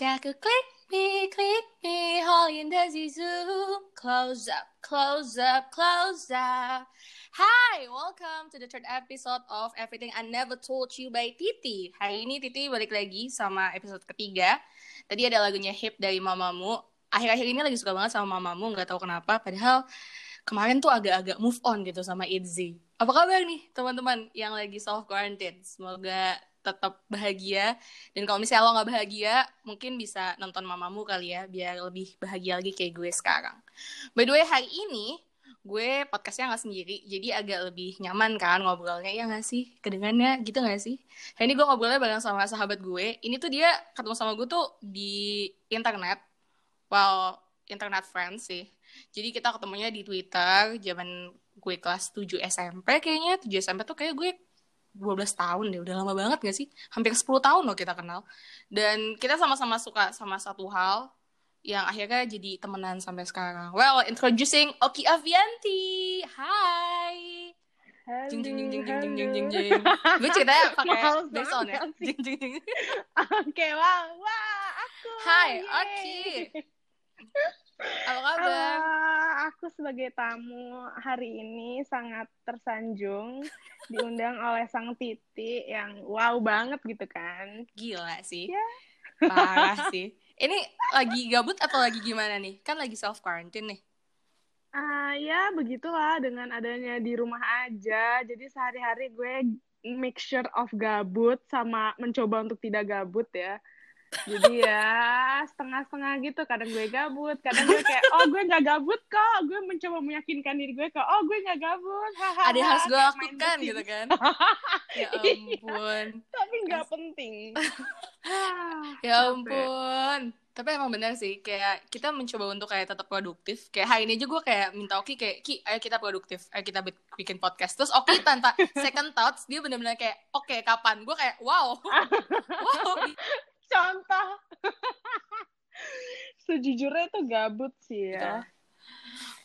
Jackal, click me, click me, Holly and Desi Zoom. Close up, close up, close up. Hi, welcome to the third episode of Everything I Never Told You by Titi. Hari ini Titi balik lagi sama episode ketiga. Tadi ada lagunya Hip dari Mamamu. Akhir-akhir ini lagi suka banget sama Mamamu, gak tahu kenapa. Padahal kemarin tuh agak-agak move on gitu sama Itzy. Apa kabar nih teman-teman yang lagi self quarantine? Semoga tetap bahagia. Dan kalau misalnya lo nggak bahagia mungkin bisa nonton mamamu kali ya biar lebih bahagia lagi kayak gue sekarang. By the way hari ini gue podcastnya nggak sendiri jadi agak lebih nyaman kan ngobrolnya ya nggak sih? Kedengannya gitu nggak sih? Hari ini gue ngobrolnya bareng sama sahabat gue. Ini tuh dia ketemu sama gue tuh di internet well internet friends sih. Jadi kita ketemunya di Twitter zaman gue kelas 7 SMP kayaknya. 7 SMP tuh kayak gue 12 tahun deh, udah lama banget gak sih? Hampir 10 tahun loh kita kenal. Dan kita sama-sama suka sama satu hal yang akhirnya jadi temenan sampai sekarang. Well, introducing Oki Avianti. Hai. Jing jing jing jing jing jing jing jing jing. Gue ceritanya pakai backsound ya. Jing jing jing. Oke, wah, wah, aku. Hai. Oki. Apa kabar? Halo, aku sebagai tamu hari ini sangat tersanjung diundang oleh sang Titi yang wow banget gitu kan. Gila sih. Ya. Parah sih. Ini lagi gabut atau lagi gimana nih? Kan lagi self quarantine nih. Ah ya begitulah dengan adanya di rumah aja. Jadi sehari-hari gue mixture of gabut sama mencoba untuk tidak gabut ya. Jadi ya setengah-setengah gitu. Kadang gue gabut, kadang gue kayak oh gue nggak gabut kok. Gue mencoba meyakinkan diri gue kok oh gue nggak gabut. Hahaha. Ada yang harus gue lakukan gitu kan. Ya Iya. ampun. Tapi nggak penting. Ah, Ya ampun. Tapi emang benar sih, kayak kita mencoba untuk kayak tetap produktif. Kayak hari ini aja gue kayak minta Oki kayak, Ki, ayo kita produktif, ayo kita bik- bikin podcast. Terus Oki tanpa second thoughts, dia benar-benar kayak, oke kapan? Gue kayak, wow, wow. Contoh. Sejujurnya itu gabut sih ya.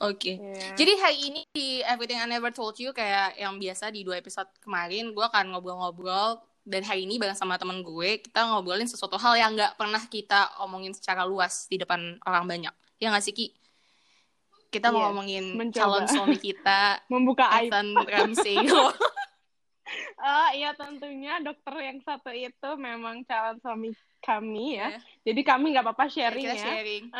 Oke. Iya. Jadi hari ini di Everything I Never Told You kayak yang biasa di dua episode kemarin gue akan ngobrol-ngobrol dan hari ini bareng sama temen gue kita ngobrolin sesuatu hal yang nggak pernah kita omongin secara luas di depan orang banyak. Ya nggak sih Ki? Kita mau Yes, ngomongin mencoba. calon suami kita, membuka. Ethan Ramsey. Oh iya tentunya dokter yang satu itu memang calon suami kami ya. Ya. Jadi kami nggak apa-apa sharing kita ya. sharing.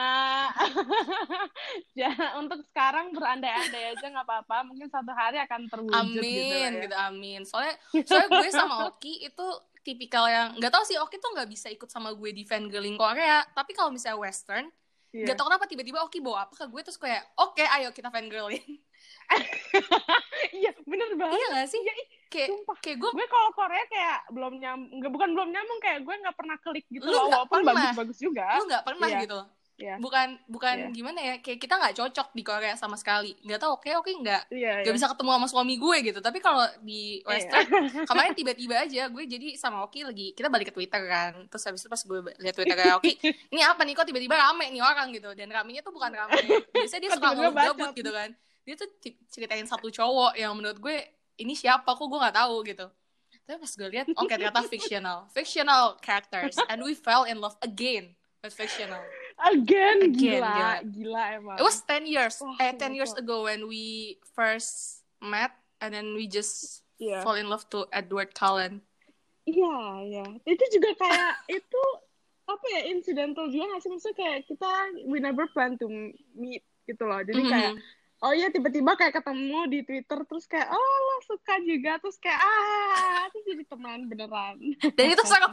Ja- untuk sekarang berandai-andai aja nggak apa-apa. Mungkin satu hari akan terwujud gitu, Amin, ya. gitu amin. Soalnya, soalnya gue sama Oki itu tipikal yang nggak tahu sih Oki tuh nggak bisa ikut sama gue di fangirling Korea. Tapi kalau misalnya Western, Iya. Gak tau kenapa tiba-tiba Oki bawa apa ke gue terus kayak oke ayo kita fangirlin. Iya bener banget. iya gak sih? Iya, Kayak sumpah. kayak gue Gue kalau Korea kayak belum nyam, nggak bukan belum nyambung kayak gue nggak pernah klik gitu Lu loh, nggak walaupun pernah. bagus-bagus juga. lu nggak pernah Iya. gitu. Iya. Bukan bukan Iya. gimana ya? Kayak kita nggak cocok di Korea sama sekali. Nggak tahu oke oke nggak Iya, nggak iya. bisa ketemu sama suami gue gitu. Tapi kalau di. Western kemarin tiba-tiba aja gue jadi sama Oki lagi kita balik ke Twitter kan. Terus habis itu pas gue lihat Twitter kayak Oki, ini apa nih kok tiba-tiba rame nih orang gitu. Dan ramenya tuh bukan rame. Biasanya dia suka tiba-tiba ngomong gabut bacot? gitu kan. Dia tuh ceritain satu cowok yang menurut gue ini siapa kok gue nggak tahu gitu. Tapi pas gue lihat, oke ternyata fictional, fictional characters, and we fell in love again with fictional. Again, Again, gila, gila. gila, emang. It was 10 years, Wah, eh. 10 years ago when we first met, and then we just Iya. fall in love to Edward Cullen. Iya, iya. Itu juga kayak itu apa ya incidental juga nggak sih maksudnya kayak kita we never plan to meet gitu loh. Jadi Mhm. kayak oh iya tiba-tiba kayak ketemu di Twitter terus kayak oh lo suka juga terus kayak ah terus jadi teman beneran. Dan itu serem,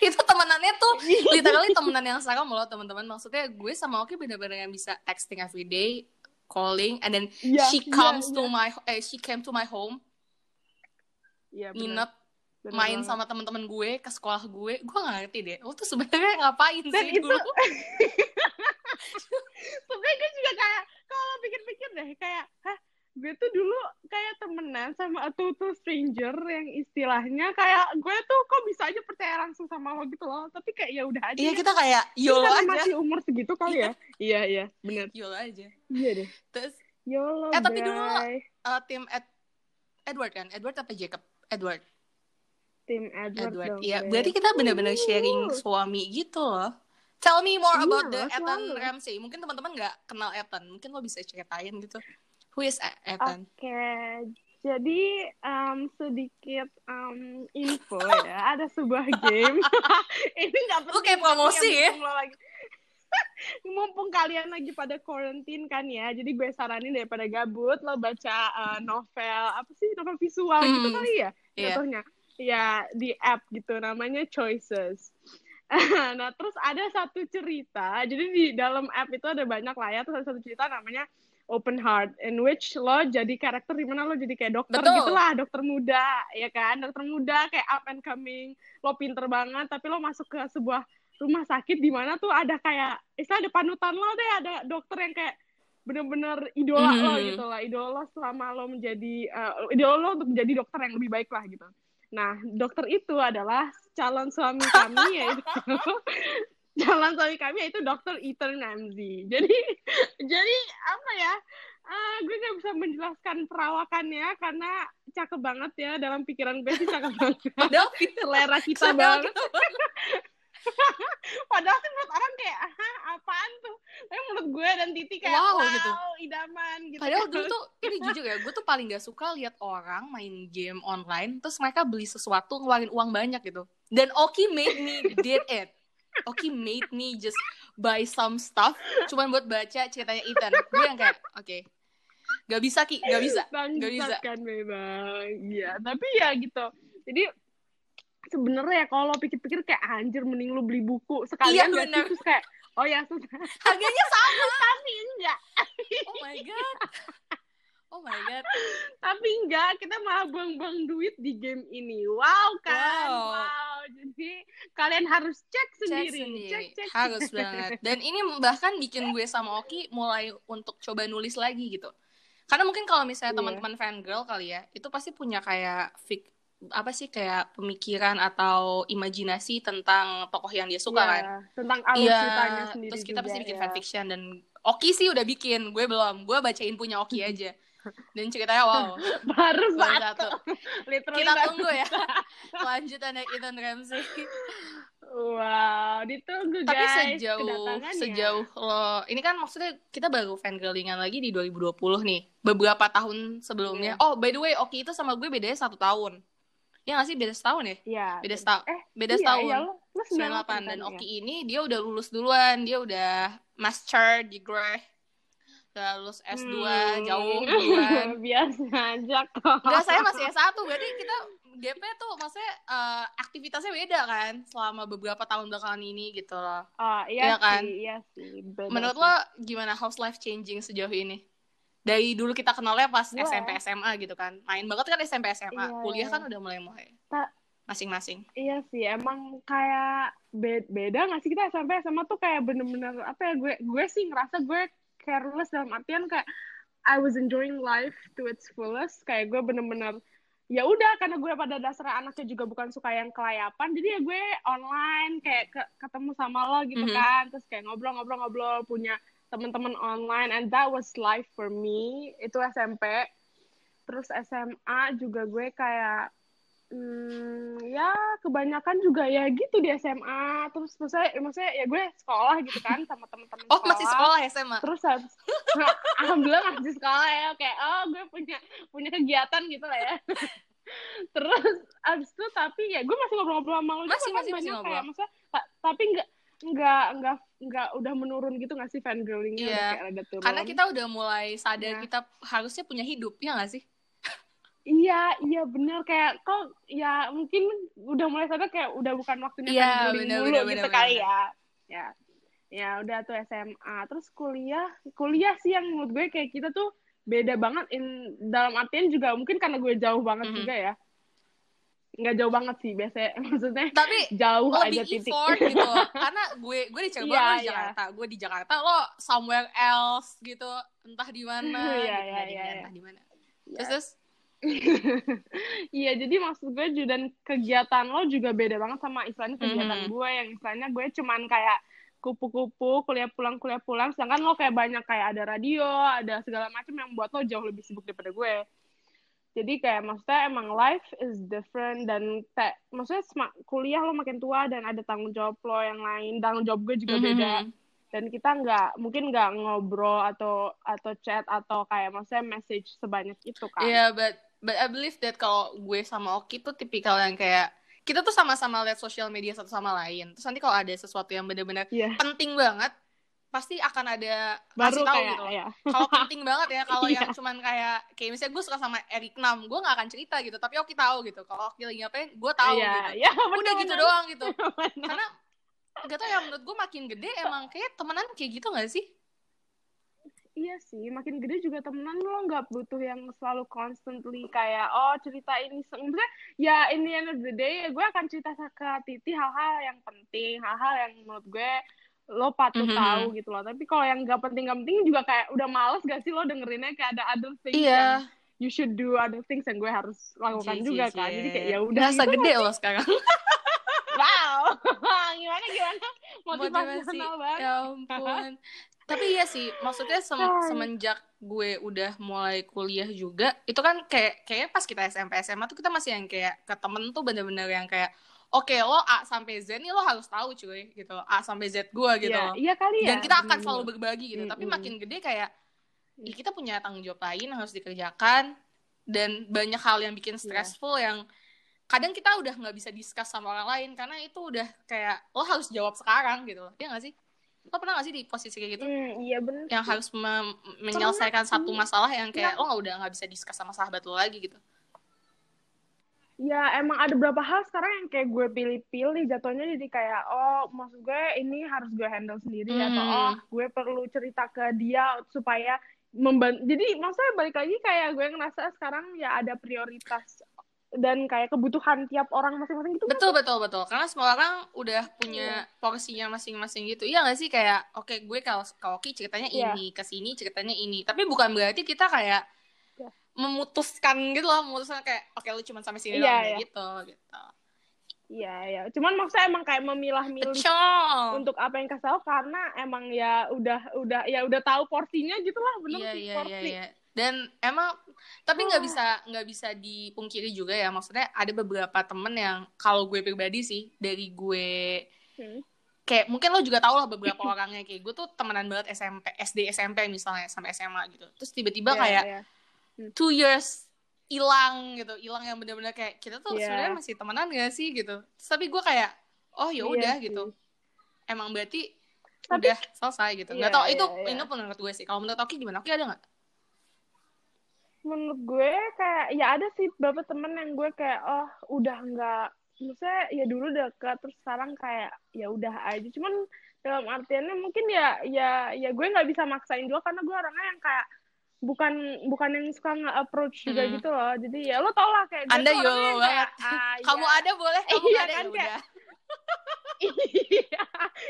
itu temenannya tuh literally temenan yang serem loh teman-teman. Maksudnya gue sama Oki bener-bener yang bisa texting every day, calling, and then Iya, she iya, comes iya. to my, eh, she came to my home, Iya, bener. nginep, Bener main banget. sama teman-teman gue ke sekolah gue gue gak ngerti deh lo tuh sebenarnya ngapain Dan sih itu- dulu Sebenernya gue juga kayak pikir-pikir deh kayak hah gue tuh dulu kayak temenan sama a total stranger yang istilahnya kayak gue tuh kok bisa aja percaya langsung sama lo gitu loh. Tapi kayak ya udah aja iya ya. kita kayak yolo karena aja. masih umur segitu kali ya? Iya. Iya bener. Yolo aja. Iya deh. Terus yolo Eh, tapi dulu uh, tim Ed Edward kan? Edward apa Jacob? Edward. Tim Edward, Edward dong, iya. gue. berarti kita bener-bener sharing suami gitu loh Tell me more Iya, about the. Ethan Ramsey. Mungkin teman-teman nggak kenal Ethan. Mungkin lo bisa ceritain gitu. Who is E- Ethan? Oke, jadi em, sedikit em, info ya, ada sebuah game. Ini nggak Lu kayak promosi ya? lagi. mumpung kalian lagi pada quarantine kan ya, jadi gue saranin daripada gabut lo baca eh, novel apa sih novel visual gitu Hmm, kali ya, iya. jatuhnya. Ya di app gitu, namanya Choices. nah terus ada satu cerita, jadi di dalam app itu ada banyak lah ya, terus ada satu cerita namanya Open Heart, in which lo jadi karakter di mana lo jadi kayak dokter Betul. gitulah, dokter muda, ya kan, dokter muda kayak up and coming, lo pinter banget, tapi lo masuk ke sebuah rumah sakit di mana tuh ada kayak, istilah ada panutan lo deh, ada dokter yang kayak bener-bener idola lo Mhm. gitu lah, idola lo selama lo menjadi, eh, idola lo untuk menjadi dokter yang lebih baik lah gitu. Nah, dokter itu adalah calon suami kami yaitu calon suami kami yaitu dokter Ethan Ramsey. Jadi jadi apa ya? eh, gue gak bisa menjelaskan perawakannya karena cakep banget ya dalam pikiran gue sih cakep banget. Padahal Selera kita banget. Padahal sih menurut orang kayak, apaan tuh? Tapi menurut gue dan Titi kayak, Wow, wow, gitu. idaman gitu. Padahal dulu tuh ini jujur ya, gue tuh paling gak suka lihat orang main game online terus mereka beli sesuatu ngeluarin uang banyak gitu. Dan Oki made me did it. Oki made me just buy some stuff cuman buat baca ceritanya Ethan. Gue yang kayak oke. Gak bisa Ki, gak bisa. Gak bisa. Bangsat kan memang. Iya, tapi ya gitu. Jadi sebenarnya ya kalau lo pikir-pikir kayak anjir mending lu beli buku Iya, sekalian gak sih? bener. terus kayak oh ya sudah Harganya sama. tapi enggak Oh my god. Oh my god. tapi enggak kita malah buang-buang duit di game ini wow kan Wow. wow, jadi kalian harus cek Cek sendiri, sendiri. cek cek Harus banget. Dan ini bahkan bikin gue sama Oki mulai untuk coba nulis lagi gitu. Karena mungkin kalau misalnya Iya. teman-teman fangirl kali ya, itu pasti punya kayak fik apa sih kayak pemikiran atau imajinasi tentang tokoh yang dia suka Iya, kan. tentang alur Iya, ceritanya sendiri terus kita juga, pasti bikin ya. fanfiction dan Oki sih udah bikin, gue belum. Gue bacain punya Oki aja. Dan ceritanya wow, baru satu Kita tunggu ya kelanjutannya Ethan Ramsey. wow ditunggu Tapi guys sejauh kedatangannya. sejauh lo ini kan maksudnya kita baru fangirlingan lagi di 2020 nih. Beberapa tahun sebelumnya. Iya. Oh, by the way, Oki itu sama gue bedanya satu tahun. Ya nggak sih beda setahun ya? Iya. Beda setahun. Eh, Beda iya, setahun. Iya, lo, lo 98 dan kan, Oki ini dia udah lulus duluan, dia udah master degree. Udah lulus S2 Hmm. jauh duluan. Biasa aja kok. Enggak, saya masih S1. Berarti kita GP tuh maksudnya eh, aktivitasnya beda kan selama beberapa tahun belakangan ini gitu loh. Oh, Iya iya, kan? sih, iya sih. Menurut sih. lo gimana house life changing sejauh ini? Dari dulu kita kenalnya pas SMP SMA gitu kan. Main banget kan SMP SMA. Iya, Kuliah iya. kan udah mulai-mulai. Ta- Masing-masing. Iya sih, emang kayak be- beda nggak sih kita SMP SMA tuh kayak bener-bener apa ya gue gue sih ngerasa gue careless dalam artian kayak I was enjoying life to its fullest kayak gue bener-bener ya udah karena gue pada dasarnya anaknya juga bukan suka yang kelayapan jadi ya gue online kayak ke- ketemu sama lo gitu Mhm. kan terus kayak ngobrol-ngobrol-ngobrol punya teman-teman online and that was life for me. Itu SMP terus SMA juga gue kayak hmm, ya kebanyakan juga ya gitu di SMA terus maksudnya maksudnya ya gue sekolah gitu kan sama teman-teman Oh, masih sekolah. SMA. terus habis nah, alhamdulillah masih sekolah ya. Kayak oh gue punya punya kegiatan gitu lah ya. Terus abis itu tapi ya gue masih ngobrol-ngobrol sama lo juga Masih, kan masih, masih banyak ngobrol. kayak maksudnya ta- tapi nggak nggak nggak nggak udah menurun gitu nggak sih fangirlingnya Iya. udah kayak rada turun Karena kita udah mulai sadar Iya. kita harusnya punya hidup, ya nggak sih? Iya, iya bener kayak kok ya mungkin udah mulai sadar kayak udah bukan waktunya Iya, fangirling bener, dulu bener, gitu bener, kali bener. ya. Ya. Ya udah tuh SMA, terus kuliah, kuliah sih yang menurut gue kayak kita tuh beda banget in dalam artian juga mungkin karena gue jauh banget Mhm. juga ya. Nggak jauh banget sih biasanya maksudnya Tapi jauh aja lebih titik. effort gitu. Karena gue gue di Cirebon, Iya, lo di iya. Jakarta. Gue di Jakarta, lo somewhere else gitu. Entah di mana, Iya, gitu, iya, di iya, mana, iya. entah di mana. Iya. Terus, terus Iya, jadi maksud gue juga dan kegiatan lo juga beda banget sama istilahnya kegiatan Mhm. gue yang istilahnya gue cuman kayak kupu-kupu kuliah pulang kuliah pulang sedangkan lo kayak banyak kayak ada radio ada segala macam yang buat lo jauh lebih sibuk daripada gue jadi kayak maksudnya emang life is different dan kayak maksudnya kuliah lo makin tua dan ada tanggung jawab lo yang lain tanggung jawab gue juga beda mm -hmm. dan kita nggak mungkin nggak ngobrol atau atau chat atau kayak maksudnya message sebanyak itu kan iya yeah, but but I believe that kalau gue sama Oki tuh tipikal yang kayak kita tuh sama-sama lihat sosial media satu sama lain terus nanti kalau ada sesuatu yang benar-benar yeah. penting banget pasti akan ada baru tahu kayak, gitu ya. kalau penting banget ya kalau yang iya. cuman kayak kayak misalnya gue suka sama Eric Nam gue gak akan cerita gitu tapi Oki tahu gitu kalau Oki lagi ngapain gue tahu yeah, gitu yeah, bener, udah bener. gitu doang gitu karena gak tau ya menurut gue makin gede emang kayak temenan kayak gitu gak sih Iya sih, makin gede juga temenan lo nggak butuh yang selalu constantly kayak oh cerita ini, maksudnya ya ini end of the day gue akan cerita ke Titi hal-hal yang penting, hal-hal yang menurut gue lo patut mm -hmm. tahu gitu loh. Tapi kalau yang gak penting gak penting juga kayak udah males gak sih lo dengerinnya kayak ada other things yeah. yang you should do other things yang gue harus lakukan Cie, juga kan. Jadi kayak ya udah. Rasa gitu gede lo sekarang. wow, gimana gimana? Motivasi banget. Ya ampun. Tapi iya sih, maksudnya sem semenjak gue udah mulai kuliah juga, itu kan kayak kayak pas kita SMP SMA tuh kita masih yang kayak ke temen tuh bener-bener yang kayak oke okay, lo A sampai Z nih lo harus tahu cuy gitu. A sampai Z gue gitu yeah, iya kali ya. Dan kita akan selalu berbagi gitu. Mm -hmm. tapi makin gede kayak ya kita punya tanggung jawab lain harus dikerjakan. Dan banyak hal yang bikin iya. stressful yeah. yang kadang kita udah nggak bisa discuss sama orang lain karena itu udah kayak lo harus jawab sekarang gitu ya nggak sih? Lo pernah gak sih di posisi kayak gitu? Mm, iya bener yang harus me menyelesaikan pernah. satu masalah yang kayak lo udah nggak bisa discuss sama sahabat lo lagi gitu ya emang ada beberapa hal sekarang yang kayak gue pilih-pilih jatuhnya jadi kayak oh maksud gue ini harus gue handle sendiri hmm. atau oh gue perlu cerita ke dia supaya membantu jadi maksudnya balik lagi kayak gue ngerasa sekarang ya ada prioritas dan kayak kebutuhan tiap orang masing-masing gitu betul betul betul karena semua orang udah punya yeah. porsinya masing-masing gitu iya gak sih kayak oke okay, gue kalau kalau ceritanya yeah. ini ke sini ceritanya ini tapi bukan berarti kita kayak memutuskan gitu loh memutuskan kayak oke okay, lu cuma sampai sini yeah, doang yeah. gitu gitu Iya, ya. Cuman maksudnya emang kayak memilah-milih untuk apa yang tahu karena emang ya udah udah ya udah tahu porsinya gitu lah, bener iya, sih iya, porsi. Iya, iya. Dan emang tapi nggak oh. bisa nggak bisa dipungkiri juga ya, maksudnya ada beberapa temen yang kalau gue pribadi sih dari gue hmm. kayak mungkin lo juga tau lah beberapa orangnya kayak gue tuh temenan banget SMP, SD, SMP misalnya sampai SMA gitu. Terus tiba-tiba yeah, kayak yeah two years hilang gitu. Hilang yang bener-bener kayak kita tuh yeah. sebenarnya masih temenan gak sih gitu. Tapi gue kayak oh ya iya udah yeah, gitu. Emang berarti tapi, udah selesai gitu. nggak yeah, tau yeah, itu yeah. ini menurut gue sih. Kalau menurut Oki gimana? Oki ada nggak? Menurut gue kayak ya ada sih beberapa temen yang gue kayak oh udah nggak maksudnya ya dulu dekat terus sekarang kayak ya udah aja. Cuman dalam artiannya mungkin ya ya ya gue nggak bisa maksain juga karena gue orangnya yang kayak bukan bukan yang suka nge-approach juga hmm. gitu loh. Jadi ya lo tau lah kayak Anda yolo banget. Ah, kamu ya. ada boleh, kamu iya, ada kan, ya kayak, iya.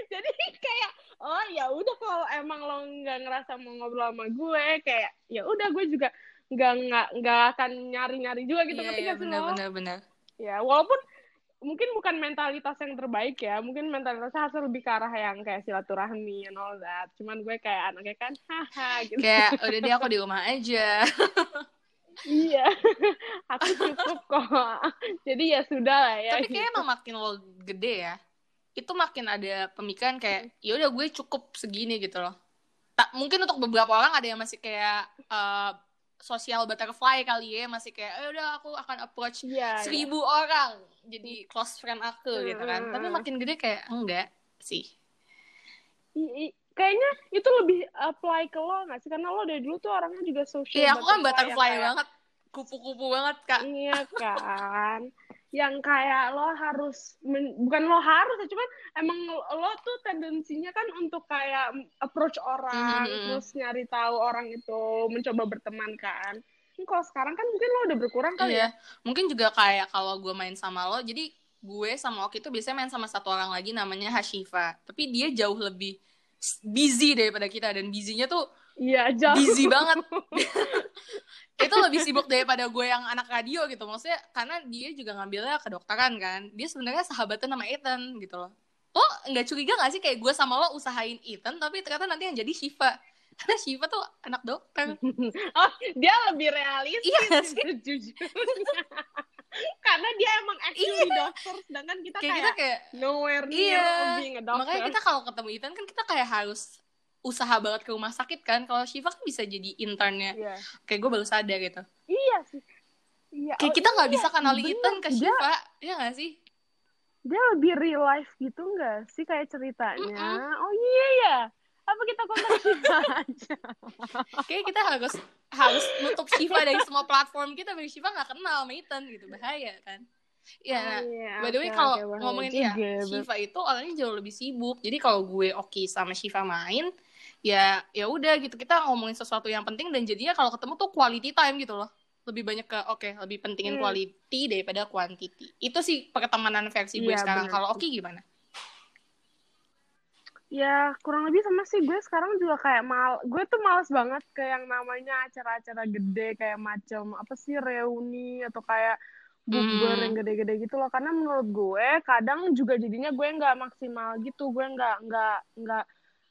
Jadi kayak oh ya udah kalau emang lo nggak ngerasa mau ngobrol sama gue kayak ya udah gue juga nggak nggak nggak akan nyari nyari juga gitu yeah, ketika yeah, bener, bener, bener. Ya walaupun mungkin bukan mentalitas yang terbaik ya mungkin mentalitasnya harus lebih ke arah yang kayak silaturahmi and all that. Cuman gue kayak anaknya kan haha gitu. Kayak udah dia aku di rumah aja. Iya aku cukup kok. Jadi ya sudah lah ya tapi kayak gitu. emang makin lo gede ya itu makin ada pemikiran kayak ya udah gue cukup segini gitu loh. Tak mungkin untuk beberapa orang ada yang masih kayak uh, sosial butterfly kali ya masih kayak eh udah aku akan approach yeah, iya. seribu yeah. orang jadi close friend aku hmm. gitu kan tapi makin gede kayak enggak sih I, i, kayaknya itu lebih apply ke lo nggak sih karena lo dari dulu tuh orangnya juga social iya aku kan butterfly ya, banget kupu-kupu banget kak iya kan yang kayak lo harus men, bukan lo harus ya cuman emang lo tuh tendensinya kan untuk kayak approach orang mm -hmm. terus nyari tahu orang itu mencoba berteman kan kalau sekarang kan mungkin lo udah berkurang kali iya. ya mungkin juga kayak kalau gue main sama lo jadi gue sama Oki itu biasanya main sama satu orang lagi namanya Hashifa tapi dia jauh lebih busy daripada kita dan busynya tuh Iya, jauh. Busy banget. itu lebih sibuk daripada gue yang anak radio gitu. Maksudnya karena dia juga ngambilnya kedokteran kan. Dia sebenarnya sahabatan sama Ethan gitu loh. Lo nggak curiga gak sih kayak gue sama lo usahain Ethan tapi ternyata nanti yang jadi Shiva? Karena Shiva tuh anak dokter. Oh dia lebih realistis Iya sih? sejujurnya karena dia emang actually dokter sedangkan kita kayak kayak, kita kayak nowhere near Iya. being a doctor. makanya kita kalau ketemu Ethan kan kita kayak harus usaha banget ke rumah sakit kan. Kalau Shiva kan bisa jadi internnya. Iya. kayak gue baru sadar gitu. Iya sih. Iya kayak oh, kita nggak iya, bisa. Ethan ke Dia- Shiva ya nggak sih? dia lebih real life gitu nggak sih kayak ceritanya? Oh iya ya apa kita kontak Shiva aja? Kayak kita harus harus nutup Shiva dari semua platform kita biar Shiva nggak kenal sama Ethan gitu. Bahaya kan? Ya nah, Oh, iya, By the way oke, kalau oke, bahaya ngomongin ya Shiva itu orangnya jauh lebih sibuk. Jadi kalau gue oke sama Shiva main, ya ya udah gitu kita ngomongin sesuatu yang penting dan jadinya kalau ketemu tuh quality time gitu loh. Lebih banyak ke oke, lebih pentingin Hmm. quality daripada quantity. Itu sih pertemanan versi gue Iya, sekarang. Kalau oke gimana? Ya kurang lebih sama sih gue sekarang juga kayak mal gue tuh males banget ke yang namanya acara-acara gede kayak macam apa sih reuni atau kayak bukber Hmm. yang gede-gede gitu loh karena menurut gue kadang juga jadinya gue nggak maksimal gitu gue nggak nggak nggak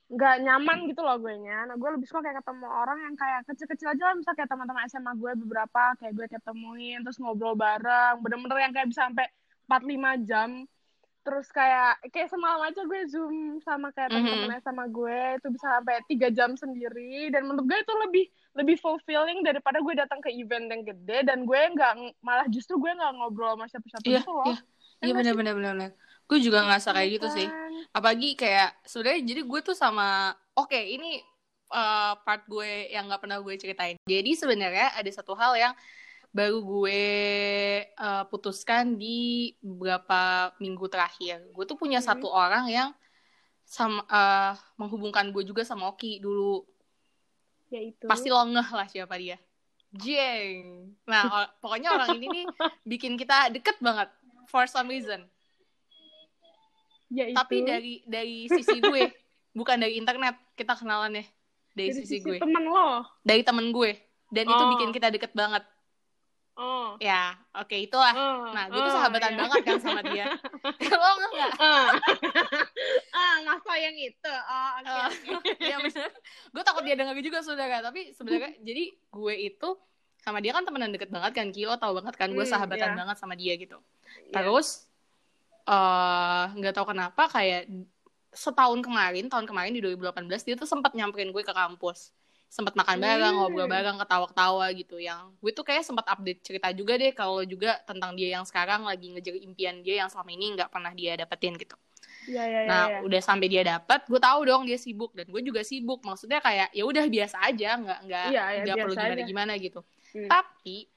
nggak nyaman gitu loh gue nya. Nah gue lebih suka kayak ketemu orang yang kayak kecil-kecil aja lah. Misalnya kayak teman-teman SMA gue beberapa kayak gue ketemuin terus ngobrol bareng. Bener-bener yang kayak bisa sampai 4-5 jam. Terus kayak kayak semalam aja gue zoom sama kayak Mhm. teman-teman sama gue. Itu bisa sampai tiga jam sendiri. Dan menurut gue itu lebih lebih fulfilling daripada gue datang ke event yang gede. Dan gue nggak malah justru gue nggak ngobrol sama siapa-siapa Iya, gitu loh. iya. Ya Iya benar-benar benar. Gue juga ngerasa kayak gitu sih. Kan? apalagi kayak sebenarnya jadi gue tuh sama oke ini uh, part gue yang nggak pernah gue ceritain. Jadi sebenarnya ada satu hal yang baru gue uh, putuskan di beberapa minggu terakhir. Gue tuh punya Mhm. satu orang yang sama uh, menghubungkan gue juga sama Oki dulu. Ya itu pasti lo ngeh lah siapa dia. Jeng. Nah pokoknya orang ini nih bikin kita deket banget for some reason ya itu. tapi dari dari sisi gue bukan dari internet kita kenalannya. Dari, dari sisi, sisi gue. temen lo? Dari temen gue. Dan itu Oh. bikin kita deket banget. Oh. Ya oke itulah. Oh, nah gue tuh oh, sahabatan ya. banget kan sama dia. Lo nggak? Nggak ah masa yang itu. Oh oke Oh, oke. ya bener gue takut dia denger juga saudara. Tapi sebenarnya jadi gue itu sama dia kan temenan deket banget kan Kilo tau banget kan gue Hmm, sahabatan iya. banget sama dia gitu. Iya. terus eh, nggak tahu kenapa kayak setahun kemarin tahun kemarin di 2018 dia tuh sempat nyamperin gue ke kampus sempat makan bareng Hmm. ngobrol bareng ketawa-ketawa gitu yang gue tuh kayak sempat update cerita juga deh kalau juga tentang dia yang sekarang lagi ngejar impian dia yang selama ini nggak pernah dia dapetin gitu ya ya ya nah ya. udah sampai dia dapet gue tahu dong dia sibuk dan gue juga sibuk maksudnya kayak ya udah biasa aja nggak nggak Iya, ya, nggak perlu gimana gimana gitu Hmm. tapi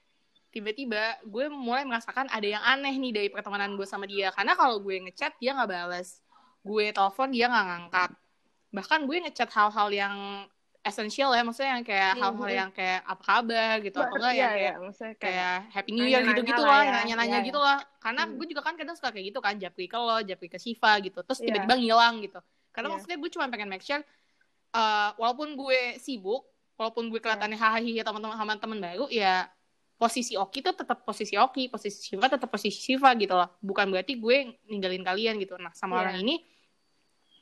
tiba-tiba gue mulai merasakan ada yang aneh nih dari pertemanan gue sama dia karena kalau gue ngechat dia nggak balas gue telepon dia nggak ngangkat bahkan gue ngechat hal-hal yang esensial ya maksudnya yang kayak Mhm. hal-hal yang kayak apa kabar gitu atau enggak Iya, yang iya, kayak kayak kayak Happy New Year nanya-nanya gitu-gitu lah ya. nanya-nanya Iya, gitu lah. Karena Hmm. gue juga kan kadang suka kayak gitu kan, japri ke lo, japri ke Shiva gitu. Terus Iya. tiba-tiba ngilang gitu. Karena Iya. maksudnya gue cuma pengen make sure, uh, walaupun gue sibuk, walaupun gue kelihatannya Iya. hahaha teman-teman teman baru, ya posisi Oki tuh tetap posisi Oki, posisi Shiva tetap posisi Shiva gitu loh. Bukan berarti gue ninggalin kalian gitu. Nah sama Iya. orang ini,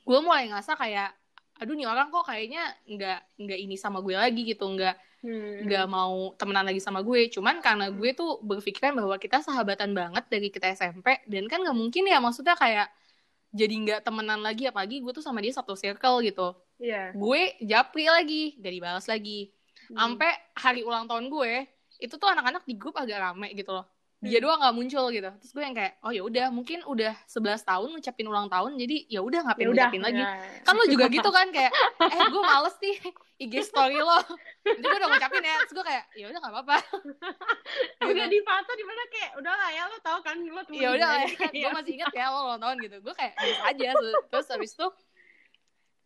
gue mulai ngerasa kayak, aduh nih orang kok kayaknya nggak nggak ini sama gue lagi gitu, nggak Hmm. nggak mau temenan lagi sama gue cuman karena gue tuh berpikiran bahwa kita sahabatan banget dari kita SMP dan kan nggak mungkin ya maksudnya kayak jadi nggak temenan lagi apalagi gue tuh sama dia satu circle gitu Iya. gue japri lagi gak dibalas lagi Hmm. sampai hari ulang tahun gue itu tuh anak-anak di grup agak rame gitu loh. Dia Hmm. doang nggak muncul gitu. Terus gue yang kayak oh ya udah mungkin udah 11 tahun ngucapin ulang tahun jadi ya udah ngapain ya udah. ngucapin lagi. Ya. kan lo juga gitu kan kayak eh gue males nih IG story lo. Jadi gue udah ngucapin ya terus gue kayak ya udah nggak apa-apa. Udah di foto di mana kayak udah lah ya lo tau kan lo temen ya udah lah ya Iya. gue masih ingat ya lo ulang tahun gitu. Gue kayak biasa aja. Terus habis itu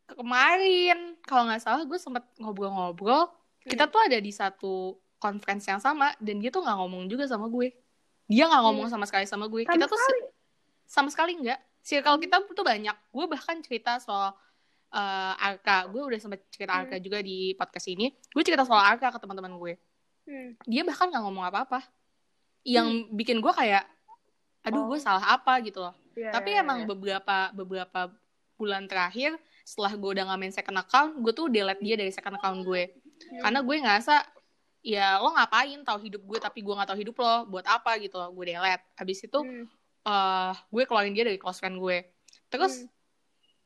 kemarin kalau nggak salah gue sempet ngobrol-ngobrol kita tuh ada di satu conference yang sama dan dia tuh nggak ngomong juga sama gue. Dia nggak ngomong sama sekali sama gue. Sama kita tuh sekali. sama sekali nggak. Circle kita tuh banyak. Gue bahkan cerita soal eh, Arka. Gue udah sempet cerita Hmm. Arka juga di podcast ini. Gue cerita soal Arka ke teman-teman gue. Hmm. dia bahkan nggak ngomong apa-apa. Yang bikin gue kayak aduh gue Oh. salah apa gitu loh. Iya, tapi iya, emang iya. beberapa beberapa bulan terakhir setelah gue udah nggak main second account gue tuh delete dia dari second account gue. Hmm. karena gue ngerasa ya lo ngapain tahu hidup gue tapi gue nggak tahu hidup lo buat apa gitu loh gue delete habis itu Hmm. eh gue keluarin dia dari close friend gue terus Hmm.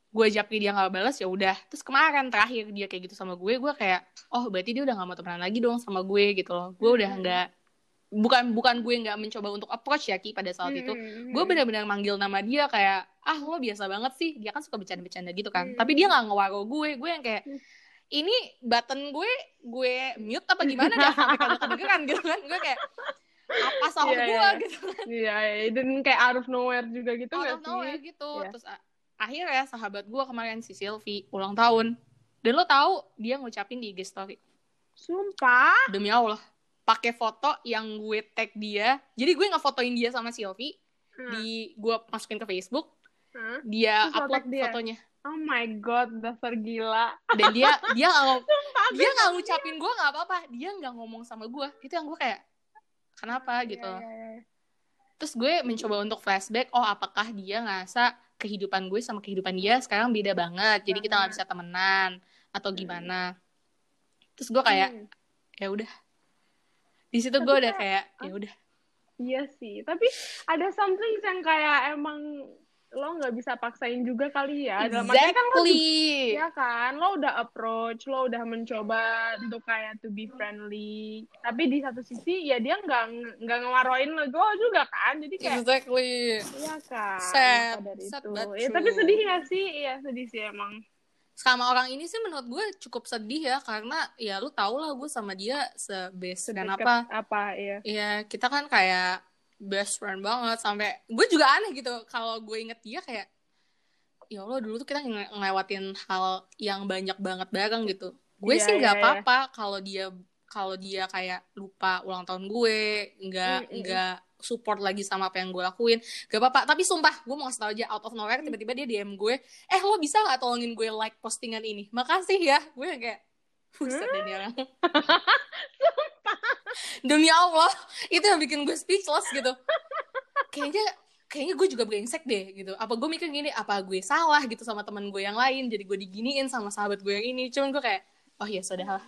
gue japri dia nggak balas ya udah terus kemarin terakhir dia kayak gitu sama gue gue kayak oh berarti dia udah nggak mau temenan lagi dong sama gue gitu loh gue udah Hmm. nggak bukan bukan gue nggak mencoba untuk approach ya ki pada saat itu Hmm. gue benar-benar manggil nama dia kayak ah lo biasa banget sih dia kan suka bercanda-bercanda gitu kan Hmm. tapi dia nggak ngewaro gue gue yang kayak Hmm. Ini button gue gue mute apa gimana dah sampai kagak kedengeran gitu kan gue kayak apa salah Iya, gue iya. gitu Iya, iya. dan kayak out of nowhere juga gitu out nggak of nowhere sih? gitu Iya. terus akhirnya sahabat gue kemarin si Sylvie ulang tahun dan lo tahu dia ngucapin di IG story Sumpah. demi Allah pakai foto yang gue tag dia jadi gue ngefotoin dia sama Sylvie Hmm. di gue masukin ke Facebook Hah? dia Terus lo upload dia? fotonya Oh my god, dasar gila. dan dia dia nggak dia nggak ngucapin gue nggak apa-apa. Dia nggak ngomong sama gue itu yang gue kayak kenapa Iya, gitu? iya, iya. terus gue mencoba untuk flashback oh apakah dia ngerasa kehidupan gue sama kehidupan dia sekarang beda banget? Jadi kita nggak bisa temenan atau gimana? Terus gue kayak Hmm. ya udah. Di situ gue udah kayak- kayak ya udah. Iya sih, tapi ada something yang kayak emang lo nggak bisa paksain juga kali ya. Dalam kan lo ya kan, lo udah approach, lo udah mencoba untuk kayak to be friendly. Tapi di satu sisi ya dia nggak nggak ngewaroin lo gue juga kan, jadi kayak exactly iya kan. Sad, dari sad itu. Ya, tapi sedih gak sih? Iya sedih sih emang. sama orang ini sih menurut gue cukup sedih ya karena ya lu tau lah gue sama dia sebest dan apa Apa ya? ya kita kan kayak best friend banget sampai gue juga aneh gitu kalau gue inget dia kayak ya Allah dulu tuh kita nge- ngelewatin hal yang banyak banget bareng gitu. Gue Iya, sih iya, nggak iya. apa-apa kalau dia kalau dia kayak lupa ulang tahun gue nggak Mm, mm, mm. nggak support lagi sama apa yang gue lakuin gak apa-apa. Tapi sumpah gue mau kasih tau aja out of nowhere tiba-tiba dia DM gue eh lo bisa nggak tolongin gue like postingan ini? Makasih ya. Gue kayak Buset deh orang Demi Allah Itu yang bikin gue speechless gitu. Kayaknya Kayaknya gue juga brengsek deh gitu. Apa gue mikir gini Apa gue salah gitu sama teman gue yang lain? Jadi gue diginiin sama sahabat gue yang ini. Cuman gue kayak Oh iya sudah lah.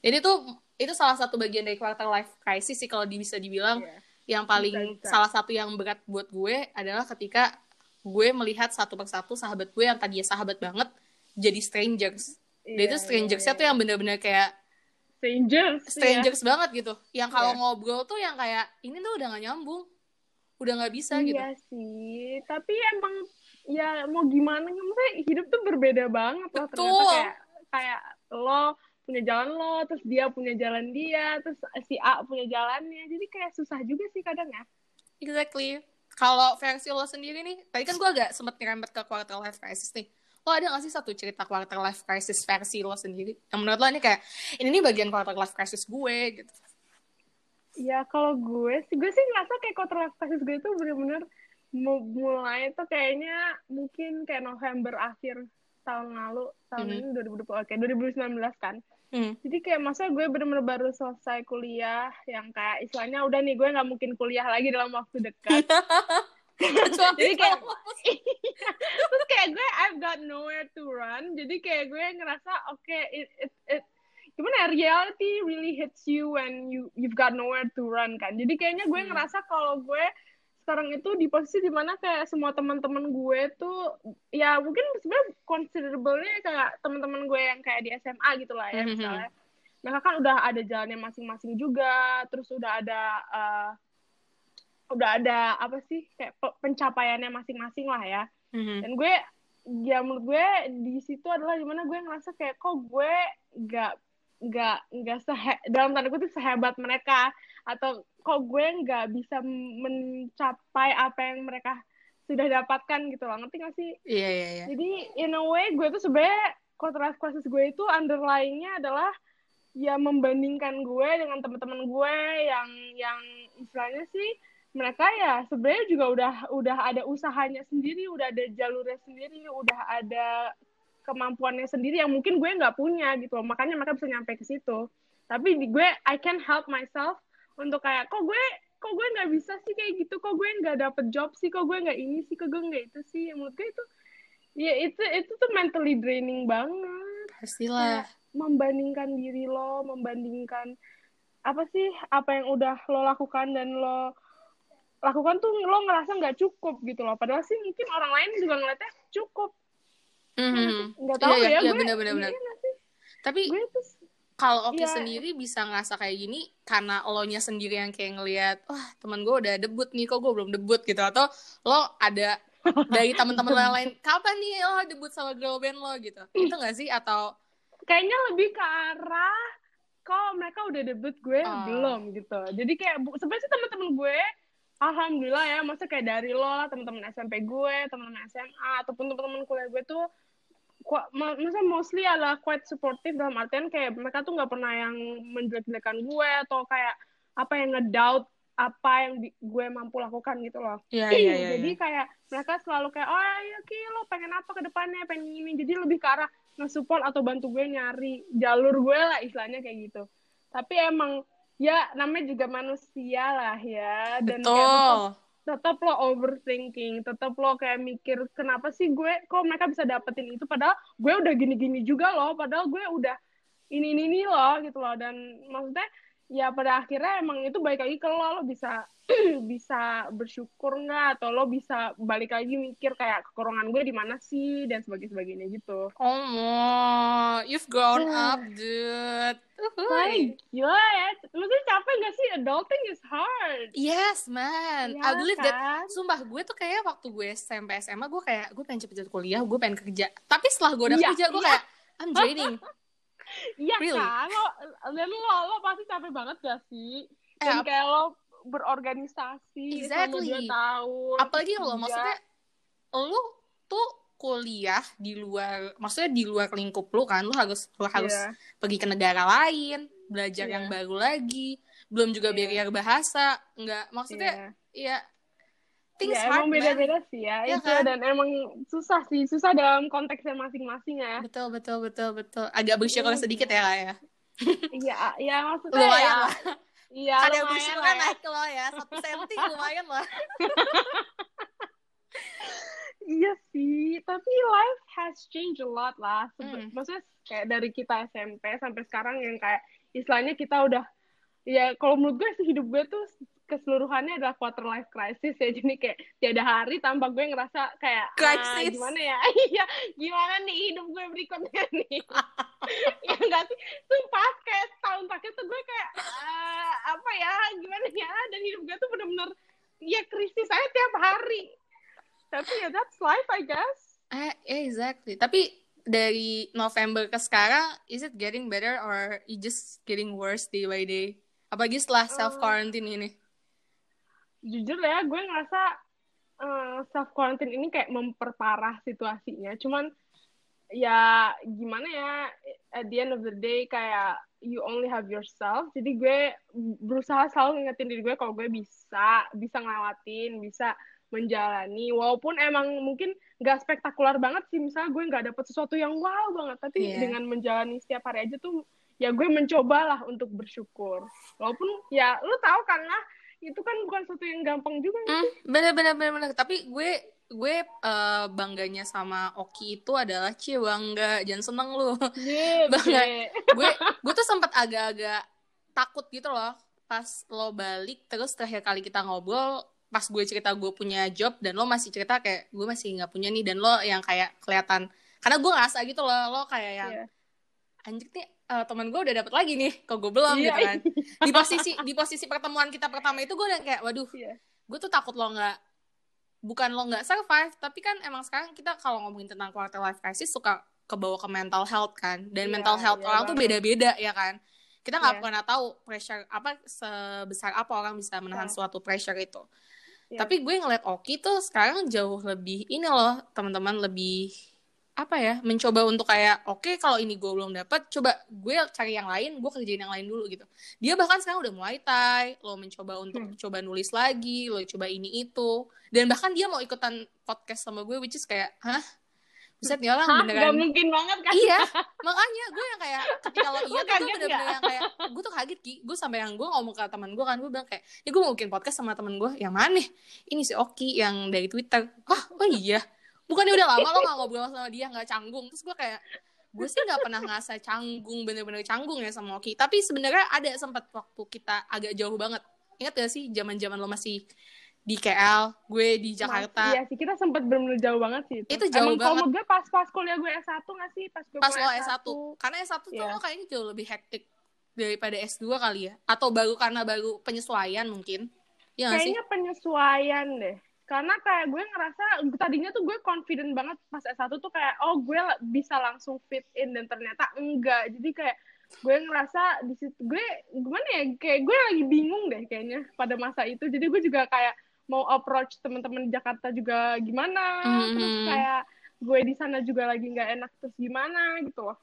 Jadi tuh Itu salah satu bagian dari quarter life crisis sih Kalau bisa dibilang. Iya. Yang paling Bisa, bisa. Salah satu yang berat buat gue Adalah ketika Gue melihat satu persatu sahabat gue Yang tadinya sahabat banget Jadi strangers. Dan itu Iya, strangersnya iya, tuh yang bener-bener kayak strangers. ya. strangers banget gitu. Yang kalau Iya. ngobrol tuh yang kayak ini tuh udah gak nyambung, udah nggak bisa gitu. Iya sih, tapi emang ya mau gimana maksudnya hidup tuh berbeda banget loh ternyata Betul. kayak kayak lo punya jalan lo, terus dia punya jalan dia, terus si A punya jalannya. Jadi kayak susah juga sih kadang ya. Exactly. Kalau versi lo sendiri nih, tadi kan gue agak sempet nyerempet ke quarter life crisis nih. Lo ada gak sih satu cerita quarter life crisis versi lo sendiri? Yang menurut lo ini kayak, ini nih bagian quarter life crisis gue gitu. Ya kalau gue sih, gue sih ngerasa kayak quarter life crisis gue tuh bener-bener mu- mulai tuh kayaknya mungkin kayak November akhir tahun lalu, tahun Mhm. ini 2020, oke 2019 kan. Hmm. Jadi kayak masa gue bener-bener baru selesai kuliah yang kayak istilahnya udah nih gue nggak mungkin kuliah lagi dalam waktu dekat. Jadi kayak- Terus kayak gue I've got nowhere to run. Jadi kayak gue ngerasa oke it, it, it, gimana ya reality really hits you when you you've got nowhere to run kan. Jadi kayaknya gue Hmm. ngerasa kalau gue sekarang itu di posisi di mana kayak semua teman-teman gue tuh ya mungkin sebenarnya considerable-nya kayak teman-teman gue yang kayak di SMA gitu lah ya Mhm. misalnya mereka kan udah ada jalannya masing-masing juga terus udah ada eh, udah ada apa sih kayak pe- pencapaiannya masing-masing lah ya Mhm. dan gue ya menurut gue di situ adalah di mana gue ngerasa kayak kok gue nggak nggak nggak sehe dalam tanda kutip sehebat mereka atau kok gue nggak bisa mencapai apa yang mereka sudah dapatkan gitu loh ngerti gak sih Iya, iya, iya. jadi in a way gue tuh sebenarnya quarter crisis gue itu underlying-nya adalah ya membandingkan gue dengan teman-teman gue yang yang istilahnya sih mereka ya sebenarnya juga udah udah ada usahanya sendiri, udah ada jalurnya sendiri, udah ada kemampuannya sendiri yang mungkin gue nggak punya gitu loh. Makanya mereka bisa nyampe ke situ. Tapi di gue I can help myself untuk kayak kok gue kok gue nggak bisa sih kayak gitu, kok gue nggak dapet job sih, kok gue nggak ini sih, kok gue nggak itu sih. Menurut gue itu ya itu itu tuh mentally draining banget pastilah membandingkan diri lo membandingkan apa sih apa yang udah lo lakukan dan lo lakukan tuh lo ngerasa nggak cukup gitu loh. Padahal sih mungkin orang lain juga ngeliatnya cukup. Mhm. nggak tahu Iya, iya, ya iya, gue bener, bener, iya tapi gue tuh kalau Oki Iya. sendiri bisa ngerasa kayak gini karena lo nya sendiri yang kayak ngelihat wah teman gue udah debut nih kok gue belum debut? gitu. Atau lo ada dari teman-teman yang lain kapan nih lo debut sama girl band lo? gitu. Itu gak sih? Atau kayaknya lebih ke arah kok mereka udah debut gue Oh. belum? gitu. Jadi kayak sebenarnya sih teman-teman gue alhamdulillah ya masa kayak dari lo lah teman-teman SMP gue teman-teman SMA ataupun teman-teman kuliah gue tuh kok masa mostly adalah quite supportive dalam artian kayak mereka tuh nggak pernah yang menjelek-jelekan gue atau kayak apa yang ngedoubt apa yang bi- gue mampu lakukan gitu loh. Iya, iya, iya. jadi kayak mereka selalu kayak oh ya Ki lo pengen apa ke depannya? Pengen ini. Jadi lebih ke arah nge-support atau bantu gue nyari jalur gue lah istilahnya kayak gitu. Tapi emang ya namanya juga manusia lah ya. Dan kayak tetap, Betul. tetap lo overthinking tetap lo kayak mikir kenapa sih gue kok mereka bisa dapetin itu? Padahal gue udah gini-gini juga loh. Padahal gue udah ini ini ini loh gitu loh. Dan maksudnya ya pada akhirnya emang itu balik lagi ke lo lo bisa bisa bersyukur nggak atau lo bisa balik lagi mikir kayak kekurangan gue di mana sih dan sebagainya sebagainya gitu Oh, mo, you've grown up, dude. Like, gila ya maksudnya capek gak sih adulting is hard Yes, man. Ya I believe that. kan? Sumpah, gue tuh kayak waktu gue SMP SMA, gue kayak, gue pengen cepet-cepet kuliah, gue pengen kerja. Tapi setelah gue udah Iya, kerja, gue iya. kayak, I'm draining. Iya Really? kan lo dan lo lo pasti capek banget gak sih Eh, dan ap- kayak lo berorganisasi selama Exactly. dua tahun apalagi lo, kerja. maksudnya, lo tuh kuliah di luar, maksudnya di luar lingkup lo kan, lo harus lo harus Iya. pergi ke negara lain, belajar Iya. yang baru lagi, belum juga Iya. barrier bahasa, nggak, maksudnya, Iya. ya, things ya, hard, emang man. beda-beda sih ya, Iya itu kan? dan emang susah sih susah dalam konteksnya masing-masing ya Betul, betul, betul, betul. Agak bersyukur Iya. sedikit ya, ya. iya ya maksudnya Lumayan ya lah. iya Ada lumayan bersyukur ya. naik lo ya, satu senti lumayan lah. iya sih tapi life has changed a lot lah Sebe- Hmm. maksudnya kayak dari kita SMP sampai sekarang yang kayak istilahnya kita udah ya kalau menurut gue sih hidup gue tuh keseluruhannya adalah quarter life crisis ya. Jadi kayak tiada hari tanpa gue ngerasa kayak ah, gimana ya? Iya gimana nih hidup gue berikutnya nih? Ya enggak sih? Sumpah kayak setahun terakhir tuh gue kayak ah, apa ya? Gimana ya? Dan hidup gue tuh bener-bener ya krisis aja tiap hari. Tapi ya that's life I guess. Eh, exactly. Tapi dari November ke sekarang, is it getting better or it just getting worse day by day? Apalagi setelah self quarantine ini. Jujur ya gue ngerasa self quarantine ini kayak memperparah situasinya. Cuman ya gimana ya at the end of the day kayak you only have yourself. Jadi gue berusaha selalu ngingetin diri gue kalau gue bisa bisa ngelewatin bisa menjalani. Walaupun emang mungkin gak spektakuler banget sih misalnya gue nggak dapet sesuatu yang wow banget. Tapi Iya. dengan menjalani setiap hari aja tuh ya gue mencobalah untuk bersyukur. Walaupun ya lu tahu kan lah itu kan bukan sesuatu yang gampang juga Hmm, bener bener bener bener. Tapi gue gue eh, bangganya sama Oki itu adalah cie bangga, jangan seneng lu. Banget. Bre. gue gue tuh sempat agak-agak takut gitu loh pas lo balik terus terakhir kali kita ngobrol pas gue cerita gue punya job dan lo masih cerita kayak gue masih nggak punya nih dan lo yang kayak kelihatan karena gue ngerasa gitu loh lo kayak yang Iya. anjir nih eh, teman gue udah dapet lagi nih kok gue belum Iya. gitu kan di posisi di posisi pertemuan kita pertama itu gue udah kayak waduh Iya. gue tuh takut lo nggak bukan lo nggak survive tapi kan emang sekarang kita kalau ngomongin tentang quarter life crisis suka kebawa ke mental health kan dan Iya, mental health iya orang tuh banget. beda-beda ya kan kita nggak Iya. pernah tahu pressure apa sebesar apa orang bisa menahan Iya. suatu pressure itu Iya. tapi gue ngeliat Oki tuh sekarang jauh lebih ini loh teman-teman lebih apa ya mencoba untuk kayak oke kalau ini gue belum dapat coba gue cari yang lain gue kerjain yang lain dulu gitu. Dia bahkan sekarang udah mulai tay lo mencoba untuk Hmm. coba nulis lagi lo coba ini itu. Dan bahkan dia mau ikutan podcast sama gue which is kayak hah? Buset nih orang Hah, beneran. gak mungkin banget kan? iya makanya gue yang kayak ketika lo iya tuh gue bener-bener yang kayak gue tuh kaget ki. Gue sampai yang gue ngomong ke teman gue kan gue bilang kayak ya gue mau bikin podcast sama teman gue yang mana ini si Oki yang dari Twitter. Ah oh iya bukannya udah lama lo gak ngobrol sama dia nggak canggung terus gue kayak gue sih nggak pernah ngerasa canggung bener-bener canggung ya sama Oki tapi sebenarnya ada sempat waktu kita agak jauh banget ingat gak sih zaman-zaman lo masih di KL, gue di Jakarta. Iya sih, kita sempat bener-bener jauh banget sih. Itu, itu jauh Emang banget. Kalau gue pas-pas kuliah gue S1 gak sih? Pas, gue pas lo S1. S1. Karena S1 tuh Iya. lo kayaknya jauh lebih hektik daripada S2 kali ya. Atau baru karena baru penyesuaian mungkin. Iya gak sih? Kayaknya penyesuaian deh. Karena kayak gue ngerasa, tadinya tuh gue confident banget pas S1 tuh kayak, oh gue bisa langsung fit in, dan ternyata enggak. Jadi kayak, gue ngerasa di situ, gue, gimana ya, kayak gue lagi bingung deh kayaknya pada masa itu. Jadi gue juga kayak, mau approach teman-teman Jakarta juga gimana, Mhm. terus kayak, gue di sana juga lagi nggak enak, terus gimana gitu loh.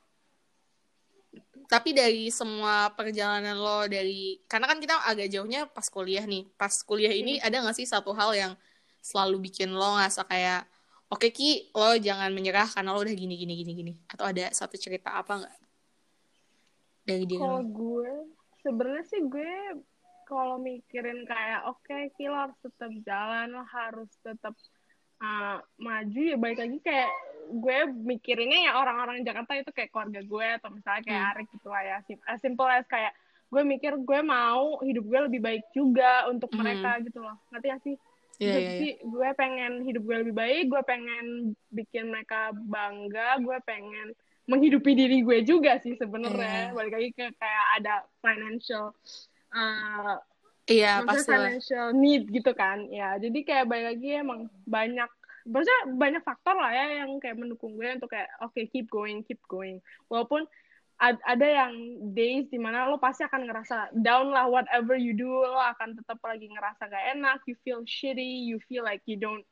Tapi dari semua perjalanan lo dari karena kan kita agak jauhnya pas kuliah nih. Pas kuliah ini ada gak sih satu hal yang selalu bikin lo ngerasa kayak oke Ki, lo jangan menyerah karena lo udah gini gini gini gini. Atau ada satu cerita apa nggak dari diri Kalau gue, sebenarnya sih gue kalau mikirin kayak oke Ki, lo harus tetap jalan, lo harus tetap uh, maju ya baik lagi kayak gue mikirinnya ya orang-orang Jakarta itu kayak keluarga gue atau misalnya kayak Hmm. Arik gitu lah ya Sim- as simple as kayak gue mikir gue mau hidup gue lebih baik juga untuk Hmm. mereka gitu loh ngerti gak sih Iya, Jadi iya. gue pengen hidup gue lebih baik, gue pengen bikin mereka bangga, gue pengen menghidupi diri gue juga sih sebenarnya. Iya. Balik lagi ke kayak ada financial uh, Iya, maksudnya pasti lah. financial need gitu kan. Ya, jadi kayak balik lagi emang banyak maksudnya banyak faktor lah ya yang kayak mendukung gue untuk kayak oke keep going, keep going. Walaupun ada yang days di mana lo pasti akan ngerasa down lah whatever you do lo akan tetap lagi ngerasa gak enak you feel shitty you feel like you don't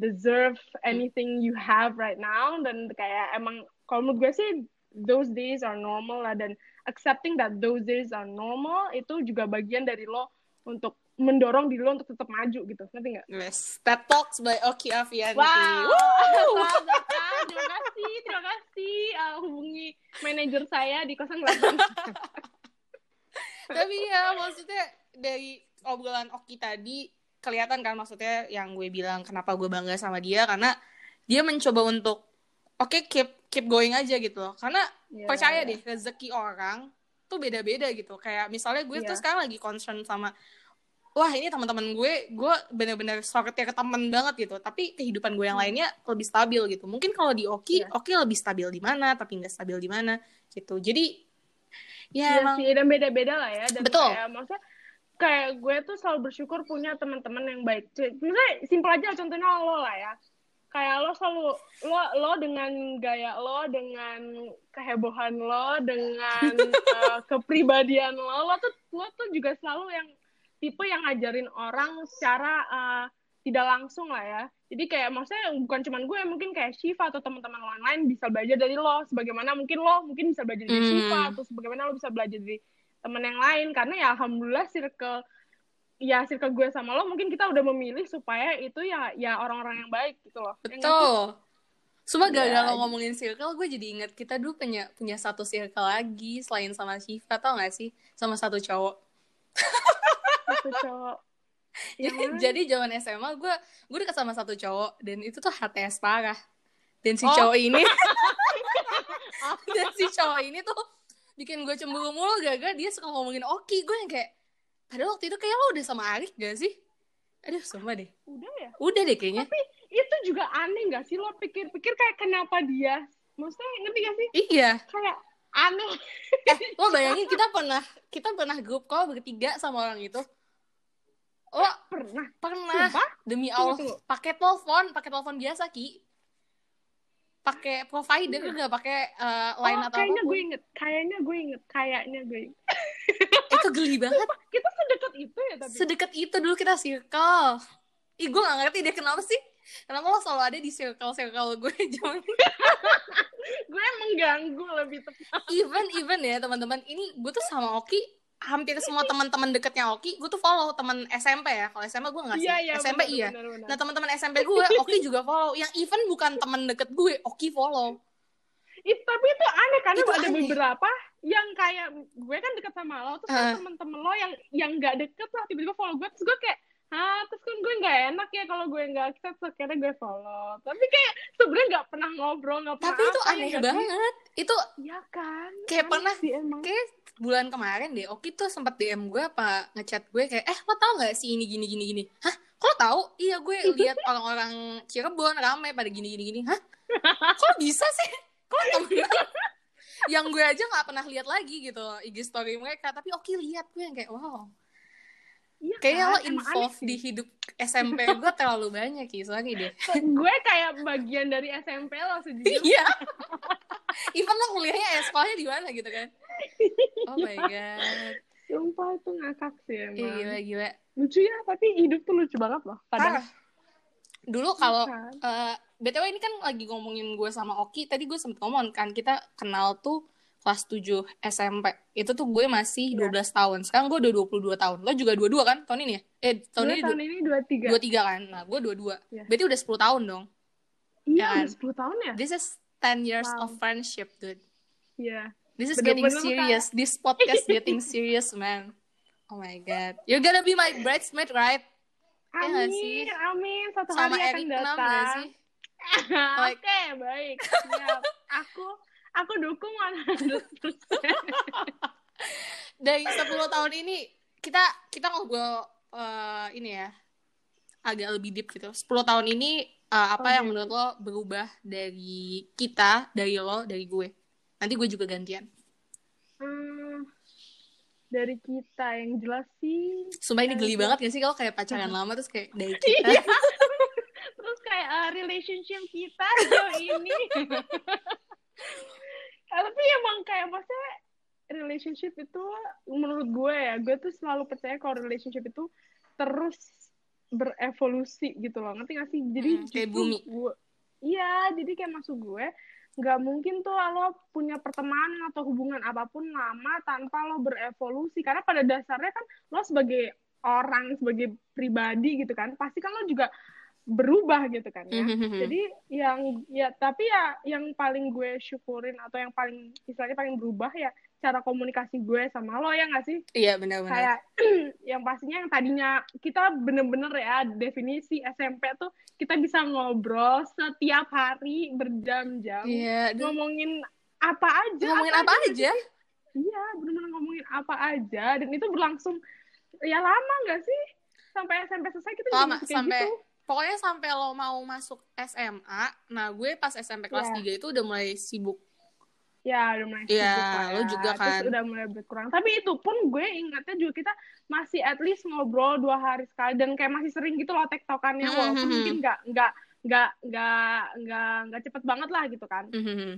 deserve anything you have right now dan kayak emang kalau menurut gue sih those days are normal lah dan accepting that those days are normal itu juga bagian dari lo untuk mendorong diri lo untuk tetap maju gitu ngerti nggak? Yes, TED Talks by Oki Avianti. Wow, terima kasih, terima kasih. Uh, hubungi manajer saya di 08. Tapi ya maksudnya dari obrolan Oki tadi kelihatan kan maksudnya yang gue bilang kenapa gue bangga sama dia karena dia mencoba untuk oke keep keep going aja gitu loh. Karena Iya, percaya iya. deh rezeki orang tuh beda-beda gitu. Kayak misalnya gue tuh Iya. sekarang lagi concern sama wah ini teman-teman gue gue bener-bener sorotnya ke temen banget gitu. Tapi kehidupan gue yang lainnya lebih stabil gitu. Mungkin kalau di Oki, Iya. Oki lebih stabil di mana tapi nggak stabil di mana gitu. Jadi ya emang sih, dan beda-beda lah ya. Dan Betul. Kayak, maksudnya kayak gue tuh selalu bersyukur punya teman-teman yang baik. Misalnya simpel aja contohnya lo lah ya. Kayak lo selalu lo lo dengan gaya lo, dengan kehebohan lo, dengan eh, kepribadian lo, lo tuh lo tuh juga selalu yang tipe yang ngajarin orang secara eh, tidak langsung lah ya. Jadi kayak maksudnya bukan cuman gue, mungkin kayak Shiva atau teman-teman yang lain bisa belajar dari lo. Sebagaimana mungkin lo mungkin bisa belajar dari Hmm. Shiva atau sebagaimana lo bisa belajar dari teman yang lain. Karena ya alhamdulillah circle ya circle gue sama lo mungkin kita udah memilih supaya itu ya ya orang-orang yang baik gitu loh. Ya? Betul. Cuma Iya, gara-gara lo ngomongin circle, gue jadi inget kita dulu punya punya satu circle lagi selain sama Shiva, tau gak sih? Sama satu cowok. Satu cowok. Mana? jadi zaman SMA gue gue deket sama satu cowok dan itu tuh HTS parah. Dan si Oh. cowok ini dan si cowok ini tuh bikin gue cemburu mulu gara-gara dia suka ngomongin Oki. Gue yang kayak padahal waktu itu kayak lo udah sama Arik gak sih? Aduh, sumpah deh. Udah ya. Udah deh kayaknya. Tapi itu juga aneh gak sih lo pikir-pikir kayak kenapa dia? Maksudnya ngerti gak sih? Iya. Kayak aneh. Eh, lo bayangin kita pernah kita pernah grup call bertiga sama orang itu. Lo Pernah. pernah Sumpah? demi Allah pakai telepon, pakai telepon biasa ki. Pakai provider gak pakai eh, line oh, atau kayaknya apa pun. gue inget. Kayaknya gue inget. Kayaknya gue inget. Itu geli banget. Kita sedekat itu ya tapi. Sedekat itu dulu kita circle. Ih, gue gak ngerti deh kenapa sih. Kenapa lo selalu ada di circle-circle gue zaman gue mengganggu lebih tepat. even even ya teman-teman ini gue tuh sama Oki hampir semua teman-teman deketnya Oki gue tuh follow teman SMP ya kalau SMA gue nggak sih Iya, iya. SMP benar, iya benar, benar. nah teman-teman SMP gue Oki juga follow yang even bukan teman deket gue Oki follow It- tapi itu aneh karena Itu ada aneh. beberapa yang kayak gue kan deket sama lo terus ada temen-temen lo yang yang nggak deket lah tiba-tiba follow gue terus gue kayak ah terus kan gue nggak enak ya kalau gue nggak accept akhirnya gue follow tapi kayak sebenarnya nggak pernah ngobrol nggak pernah Tapi itu apa, ya aneh sih? banget. Itu Iya kan Kayak Aneh pernah- sih emang kayak bulan kemarin deh Oki tuh sempat DM gue apa ngechat gue kayak eh lo tau gak sih ini gini gini gini? Hah? Kok lo tahu iya gue lihat orang-orang Cirebon rame pada gini gini gini. Hah? Kok bisa sih? Kok temen yang gue aja nggak pernah lihat lagi gitu IG story mereka. Tapi Oki lihat gue yang kayak wow. Iya kayaknya kan? lo involve di hidup SMP gue terlalu banyak sih sorry deh. Gue kayak bagian dari SMP lo sejujurnya. Iya. Even lo kuliahnya eh, sekolahnya di mana gitu kan oh my god. Sumpah itu ngakak sih Ih, emang. gila gila. Lucu ya tapi hidup tuh lucu banget loh kadang. Parah. dulu kalau Kan? eh, btw ini kan lagi ngomongin gue sama Oki tadi gue sempet ngomong kan kita kenal tuh kelas 7 SMP itu tuh gue masih Iya. 12 tahun. Sekarang gue udah 22 tahun. Lo juga 22 kan tahun ini ya? Eh tahun gue ini tahun ini dua tiga. 23 kan? Nah gue 22 Iya. berarti udah 10 tahun dong. Iya ya udah kan? sepuluh tahun ya? This is 10 years Wow. of friendship dude. Iya this is getting serious. This podcast getting serious man. Oh my god. You're gonna be my bridesmaid right? Nggak amin sih? amin. Satu sama hari akan Eric kenal datang. sih? Oke Like- baik. Siap. Aku aku dukung 100% dari 10 tahun ini kita kita ngobrol eh, ini ya agak lebih deep gitu. 10 tahun ini eh, apa Oke. yang menurut lo berubah dari kita dari lo dari gue nanti gue juga gantian. Hmm, dari kita yang jelas sih. Sumpah ini geli banget gak sih kalau kayak pacaran lama terus kayak dari kita? Iya. terus kayak uh, relationship kita sejauh ini. Tapi emang kayak maksudnya relationship itu menurut gue ya gue tuh selalu percaya kalau relationship itu terus berevolusi gitu loh. Ngerti gak sih? Jadi Hmm, kayak bumi. gue iya jadi kayak masuk gue nggak mungkin tuh lo punya pertemanan atau hubungan apa pun lama tanpa lo berevolusi karena pada dasarnya kan lo sebagai orang sebagai pribadi gitu kan pasti kan lo juga berubah gitu kan ya Mhm. jadi yang ya tapi ya yang paling gue syukurin atau yang paling istilahnya paling berubah ya cara komunikasi gue sama lo ya nggak sih? Iya benar-benar kayak yang pastinya yang tadinya kita bener-bener ya definisi SMP tuh kita bisa ngobrol setiap hari berjam-jam iya ngomongin apa aja ngomongin apa aja iya bener-bener ngomongin apa aja dan itu berlangsung ya lama nggak sih? Sampai SMP selesai kita Lama, kayak sampai gitu. pokoknya sampai lo mau masuk SMA nah gue pas SMP kelas Iya. 3 itu udah mulai sibuk Ya mulai Iya, sibuk lo ya. juga Terus kan. udah mulai berkurang. Tapi itu pun gue ingatnya juga kita masih at least ngobrol dua hari sekali dan kayak masih sering gitu loh tektokannya Hmm, walaupun hmm, mungkin nggak nggak nggak nggak nggak nggak cepet banget lah gitu kan. Mhm.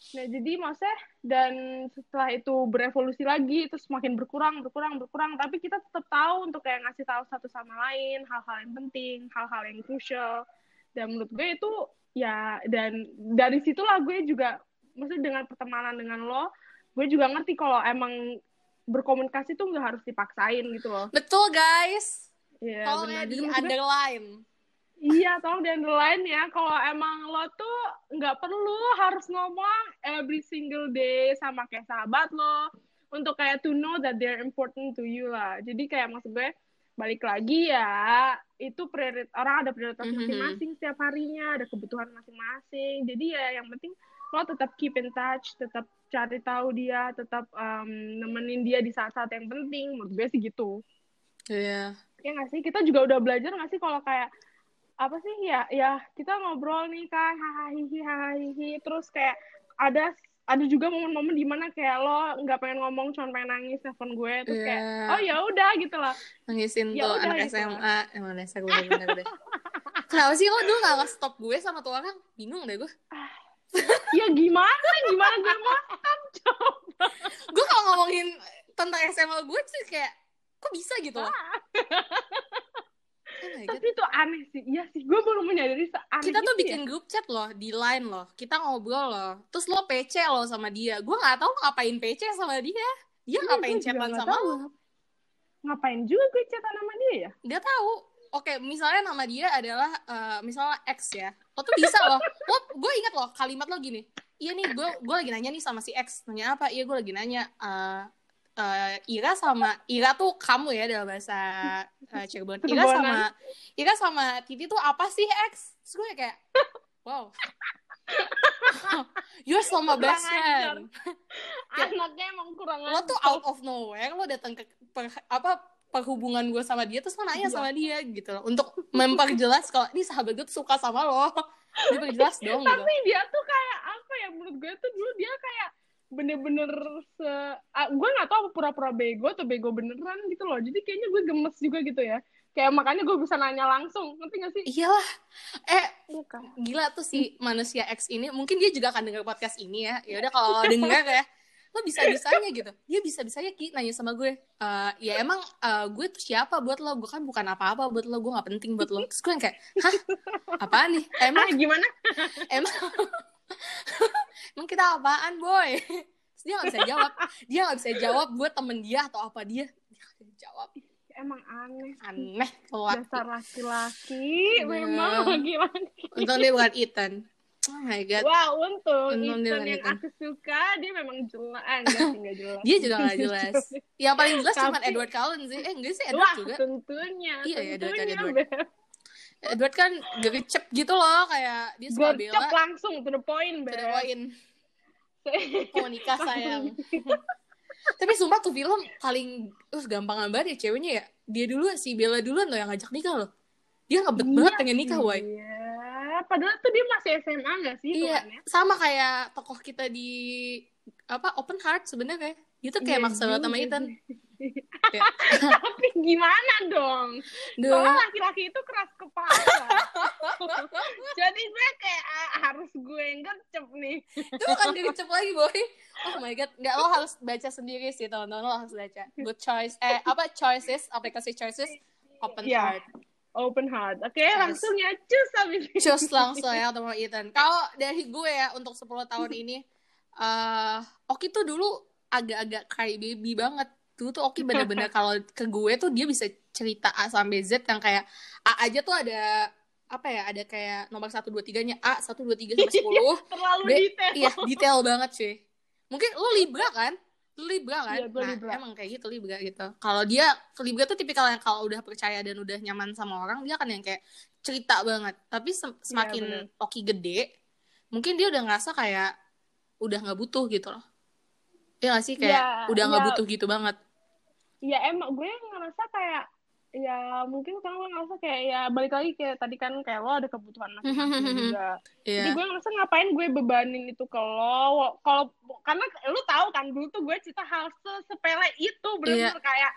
Nah jadi maksudnya dan setelah itu berevolusi lagi terus makin berkurang berkurang berkurang tapi kita tetap tahu untuk kayak ngasih tahu satu sama lain hal-hal yang penting hal-hal yang crucial dan menurut gue itu ya dan dari situlah gue juga maksudnya dengan pertemanan dengan lo gue juga ngerti kalau emang berkomunikasi tuh nggak harus dipaksain gitu loh betul guys Iya tolong benar. ya di underline Iya, tolong di underline ya. Kalau emang lo tuh nggak perlu harus ngomong every single day sama kayak sahabat lo untuk kayak to know that they're important to you lah. Jadi kayak maksud gue balik lagi ya itu prioritas orang ada prioritas Mhm. masing-masing setiap harinya ada kebutuhan masing-masing jadi ya yang penting lo tetap keep in touch tetap cari tahu dia tetap um, nemenin dia di saat-saat yang penting. Menurut gue sih gitu. Iya. Ya nggak sih? Kita juga udah belajar nggak sih kalau kayak apa sih? Ya ya kita ngobrol nih kan hahaha hahaha terus kayak ada ada juga momen-momen di mana kayak lo nggak pengen ngomong cuma pengen nangis telepon gue. Terus kayak Iya. oh ya udah gitu lah nangisin Ya tuh anak gitu. SMA emang dasar gue bener deh. Kenapa sih lo dulu gak stop gue sama tuh orang? Bingung deh gue ya gimana? Gimana gue stop coba gue kalau ngomongin tentang SMA gue sih kayak kok bisa gitu? Loh Oh tapi itu aneh sih. Iya sih gue baru menyadari seaneh kita tuh itu bikin grup chat loh di line loh. Kita ngobrol loh. Terus lo PC loh sama dia. Gue nggak tahu ngapain PC sama dia. Dia ya. ngapain Iya, juga chatan sama tahu. lo? Ngapain juga gue chatan sama dia ya? Dia tahu oke misalnya nama dia adalah eh, misalnya X ya lo tuh bisa loh lo gue ingat loh kalimat lo gini iya nih gue gue lagi nanya nih sama si X nanya apa iya gue lagi nanya eh, eh, Ira sama Ira tuh kamu ya dalam bahasa uh, Cirebon. Ira sama Ira sama Titi tuh apa sih X? Terus gue kayak wow. You're so my best friend. Anaknya emang kurang Lo tuh out of nowhere lo datang ke per- apa perhubungan gue sama dia terus lo nanya Iya. sama dia gitu loh untuk memperjelas kalau ini sahabat gue tuh suka sama lo. Diperjelas dong gitu. Tapi dia tuh kayak apa ya menurut gue tuh dulu dia kayak bener-bener se ah, gue nggak tahu apa pura-pura bego atau bego beneran gitu loh jadi kayaknya gue gemes juga gitu ya kayak makanya gue bisa nanya langsung ngerti gak sih Iyalah. Eh, Iya kan? gila tuh si manusia X ini mungkin dia juga akan dengar podcast ini ya ya udah kalau dengar ya lo bisa bisanya gitu. Dia bisa bisanya ki nanya sama gue "Eh, ya emang eh, gue tuh siapa buat lo? Gue kan bukan apa-apa buat lo gue nggak penting buat lo. Terus gue yang kayak hah? Apaan nih? Emang? gimana? Emang? Emang kita apaan boy? Terus dia nggak bisa jawab. Dia nggak bisa jawab gue temen dia atau apa dia. Dia nggak bisa jawab. Emang aneh. Aneh keluar dasar laki-laki Bener. memang. Laki-laki untung dia bukan Ethan oh my god Wah, untung Untung Ethan yang aku suka dia memang jelas, eh, enggak sih enggak jelas. Dia juga gak jelas. Yang paling jelas cuma Tapi- Edward Cullen sih. Eh enggak sih Edward Wah, juga. tentunya. Iya, ya, Edward, tentunya, Edward. Beb. Edward kan gercep gitu loh kayak dia suka Gercep bela. langsung to the point, Beb. Poin. Mau nikah sayang. Tapi sumpah tuh film paling uh, gampang banget ya ceweknya ya. Dia dulu si Bella duluan loh yang ngajak nikah loh. Dia ngebet Iya banget pengen nikah, woy. Iya, padahal tuh dia masih SMA gak sih Iya, hitungannya? sama kayak tokoh kita di apa Open Heart sebenarnya. Dia tuh kayak Iya maksa banget sama juga Ethan. Kayak, Tapi gimana dong? Duh. Soalnya laki-laki itu keras kepala. Jadi gue kayak ah, harus gue yang gercep nih. itu bukan gercep lagi boy oh my god nggak lo harus baca sendiri sih teman-teman lo harus baca good choice eh apa choices aplikasi choices open Iya. heart Open heart. Oke, langsung ya cus habis ini. cus langsung ya ketemu Ethan kalau dari gue ya untuk 10 tahun ini eh Oki tuh dulu agak-agak cry baby banget dulu tuh Oki bener-bener kalau ke gue tuh dia bisa cerita A sampai Z yang kayak A aja tuh ada apa ya ada kayak nomor satu dua tiganya A satu dua tiga sampai sepuluh Terlalu Be- detail. Iya, detail banget cuy. Mungkin lo Libra kan? Libra kan? Iya, gua nah, Libra. emang kayak gitu Libra gitu. Kalau dia, Libra tuh tipikal yang kalau udah percaya dan udah nyaman sama orang, dia kan yang kayak cerita banget. Tapi sem- semakin Iya, bener. Oki gede, mungkin dia udah ngerasa kayak udah nggak butuh gitu loh. Iya gak sih? Kayak Iya, udah nggak iya. butuh gitu banget. ya emang gue ngerasa kayak ya mungkin sekarang gue ngerasa kayak ya balik lagi kayak tadi kan kayak lo ada kebutuhan masing-masing juga jadi Iya. gue ngerasa ngapain gue bebanin itu ke lo kalau karena lo tahu kan dulu tuh gue cerita hal se- sepele itu bener-bener kayak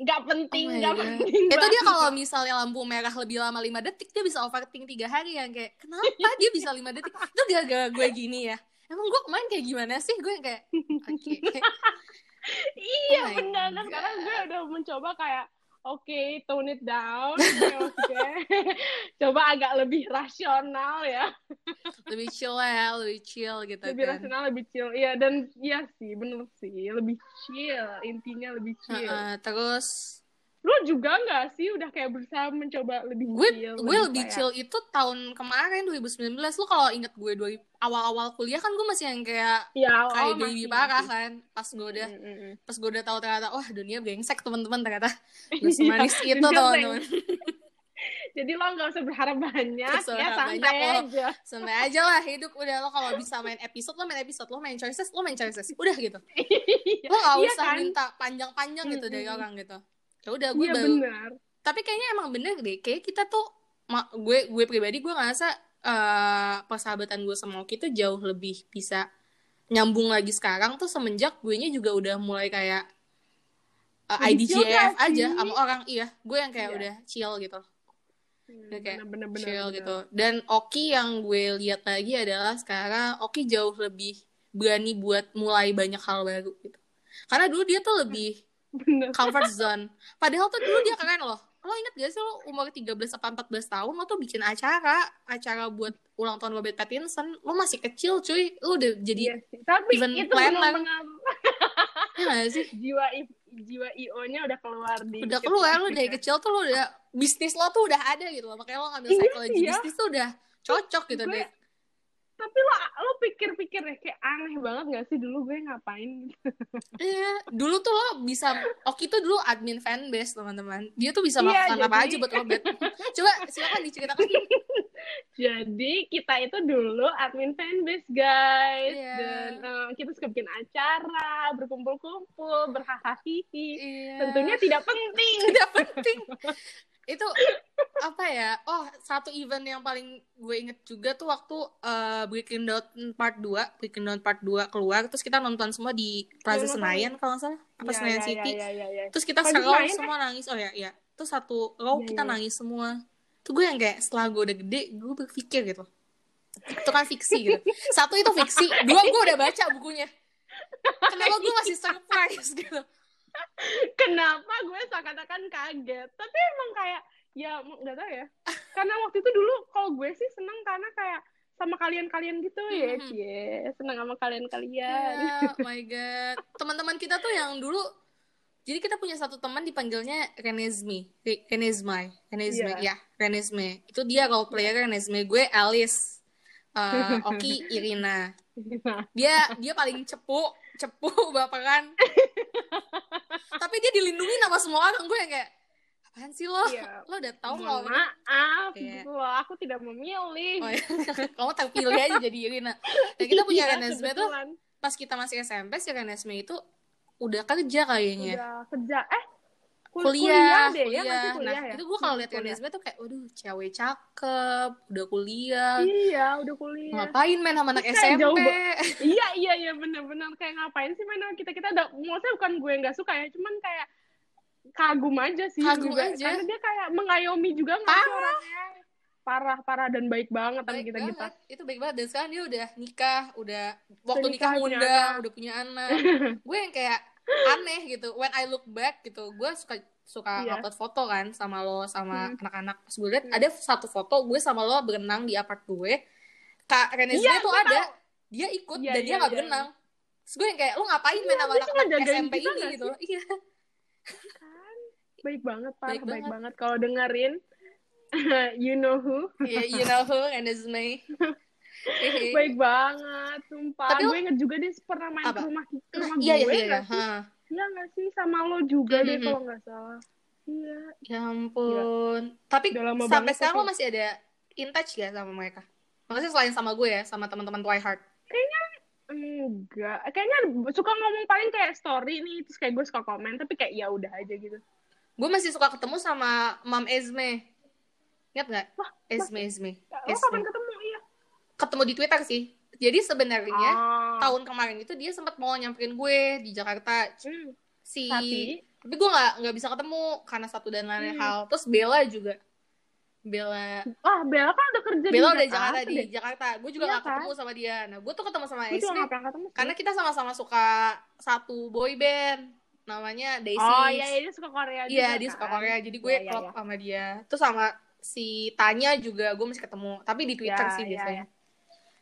nggak penting. Oh nggak God. penting Itu dia kalau misalnya lampu merah lebih lama 5 detik, dia bisa overthink 3 hari yang kayak, kenapa dia bisa 5 detik? Itu gara-gara gue gini ya. Emang gue kemarin kayak gimana sih? Gue kayak, oke. iya Oh benar sekarang gue udah mencoba kayak oke tone it down. Oke oke. coba agak lebih rasional ya. Lebih chill ya, lebih chill gitu lebih kan. rasional lebih chill. Iya dan iya sih bener sih. Lebih chill intinya lebih chill. Heeh, terus lu juga nggak sih udah kayak berusaha mencoba lebih gue chill gue lebih kayak- chill itu tahun kemarin 2019 lu kalau inget gue dua awal-awal kuliah kan gue masih yang kayak ya kayak oh, baby masih, parah masih. kan pas gue udah Mm, mm, mm. pas gue udah tahu ternyata wah dunia brengsek teman-teman ternyata gak semanis Iya, itu teman-teman jadi lo nggak usah berharap banyak Nggak usah ya santai banyak, lo. aja santai aja lah hidup udah lo kalau bisa main episode lo main episode lo main choices lo main choices udah gitu lo gak Iya usah kan? minta panjang-panjang gitu dari Mm-mm. orang gitu ya udah gue iya baru benar. Tapi kayaknya emang bener deh kayak kita tuh gue gue pribadi gue ngerasa eh, persahabatan gue sama Oki tuh jauh lebih bisa nyambung lagi sekarang tuh semenjak gue nya juga udah mulai kayak eh, Lebih chill IDGF aja sama orang. Iya gue yang kayak Iya. udah chill gitu. Hmm, kayak bener-bener chill gitu. Dan Oki yang gue lihat lagi adalah sekarang Oki jauh lebih berani buat mulai banyak hal baru gitu. Karena dulu dia tuh lebih bener comfort zone. Padahal tuh dulu dia keren loh. Lo inget gak sih lo umur 13 apa 14 tahun lo tuh bikin acara, acara buat ulang tahun Robert Pattinson. Lo masih kecil cuy. Lo udah jadi Iya sih. tapi event itu planner. ya gak sih? jiwa I- jiwa IO-nya udah keluar di Udah keluar lo dari kecil tuh lo udah bisnis lo tuh udah ada gitu loh. Makanya lo ngambil Iya psychology sih ya. bisnis tuh udah cocok gitu Gue- deh. Tapi lo lo pikir-pikir ya kayak aneh banget gak sih dulu gue ngapain gitu Iya, dulu tuh lo bisa Oki tuh dulu admin fanbase teman-teman. Dia tuh bisa Iya, melakukan apa jadi- aja buat Obet. Coba silakan diceritakan. jadi kita itu dulu admin fanbase guys Iya. dan eh, kita suka bikin acara berkumpul-kumpul berhahaha Iya. tentunya tidak penting tidak penting. Itu apa ya? Oh, satu event yang paling gue inget juga tuh waktu eh, Breaking Down Part 2, Breaking Down Part 2 keluar terus kita nonton semua di Plaza Nonton. Senayan kalau nggak salah. Apa Ya, Senayan ya, City. ya, ya, ya. Terus kita serong Senayan, semua nangis. Oh ya, ya. Terus satu row kita nangis semua. Tuh gue yang kayak setelah gue udah gede, gue berpikir gitu. Itu kan fiksi gitu. Satu itu fiksi, dua gue udah baca bukunya. Kenapa gue masih surprise gitu? Kenapa gue seakan-akan kaget tapi emang kayak ya nggak tahu ya karena waktu itu dulu kalau gue sih seneng karena kayak sama kalian-kalian gitu ya Mhm. cie seneng sama kalian-kalian Ya, oh my god. Teman-teman kita tuh yang dulu jadi kita punya satu teman dipanggilnya Renezmi, Re- Renezmai, Renezme, Iya. ya, Renezme. Itu dia role player Renezme, gue Alice. Eh, Oki Irina. Dia dia paling cepu, cepu baperan. Tapi dia dilindungi sama semua orang gue yang kayak apaan sih lo? Iya. Lo udah tahu mohon kalau maaf Iya. gitu loh aku tidak memilih Oh, iya. kamu terpilih aja jadi Irina. Dan kita punya Iya, Renesme tuh pas kita masih SMP si Renesme itu udah kerja kayaknya. udah kerja eh kul- kuliah, deh ya kuliah. masih kuliah nah, ya itu gue kalau Hmm, lihat kuliah. Renesme tuh kayak, waduh, cewek cakep, udah kuliah. iya udah kuliah Ngapain main sama anak SMP? jauh iya iya iya benar-benar kayak ngapain sih main sama kita kita udah maksudnya bukan gue nggak suka ya cuman kayak kagum aja sih Kagum juga. aja. karena dia kayak mengayomi juga nggak orangnya parah parah dan baik banget sama baik kita kita banget itu baik banget dan sekarang dia udah nikah udah waktu Udah nikah, muda udah punya anak gue yang kayak aneh gitu. When I look back gitu gue suka suka Iya. upload foto kan sama lo sama Hmm. anak-anak. Liat Hmm. ada satu foto gue sama lo berenang di apart gue. Kak Renezme Iya, tuh ada. tahu. dia ikut Iya, dan iya, dia nggak iya, berenang. Terus gue yang kayak lo ngapain main Iya, sama dia cuma anak-anak SMP ini? gitu. iya. Kan baik banget parah Baik baik, banget. banget. Kalau dengerin you know who. Iya, you know who Renezme Hehe. baik banget sumpah Tapi gue inget juga dia pernah main Apa? ke rumah ke Nah, rumah iya iya gue iya, iya. Ha. iya nggak sih sama lo juga deh Mhm. kalau nggak salah iya Ya ampun. Tapi Udah lama sampai sekarang tapi- lo masih ada in touch ya sama mereka? Maksudnya selain sama gue ya, sama teman-teman Twilight. enggak kayaknya suka ngomong paling kayak story nih terus kayak gue suka komen tapi kayak ya udah aja gitu Gue masih suka ketemu sama Mam Esme. Ingat nggak? Wah, Esme, Esme. lo Esme. kapan ketemu iya Ketemu di Twitter sih. Jadi sebenarnya Ah. tahun kemarin itu dia sempat mau nyamperin gue di Jakarta. Hmm, Si tapi tapi gue nggak nggak bisa ketemu karena satu dan lain Hmm. hal. Terus Bella juga. Bella ah Bella kan udah kerja Bella di udah Jakarta, Jakarta di deh. Jakarta. Gue juga Iya nggak kan? ketemu sama dia. Nah, gue tuh ketemu sama Esme karena kita sama-sama suka satu boy band namanya Daisy. oh iya iya, dia suka Korea juga Iya, dia suka kan? Korea. Jadi gue Iya, iya, klop iya. sama dia. Terus sama si Tanya juga gue masih ketemu, tapi di Twitter Iya, sih iya, biasanya.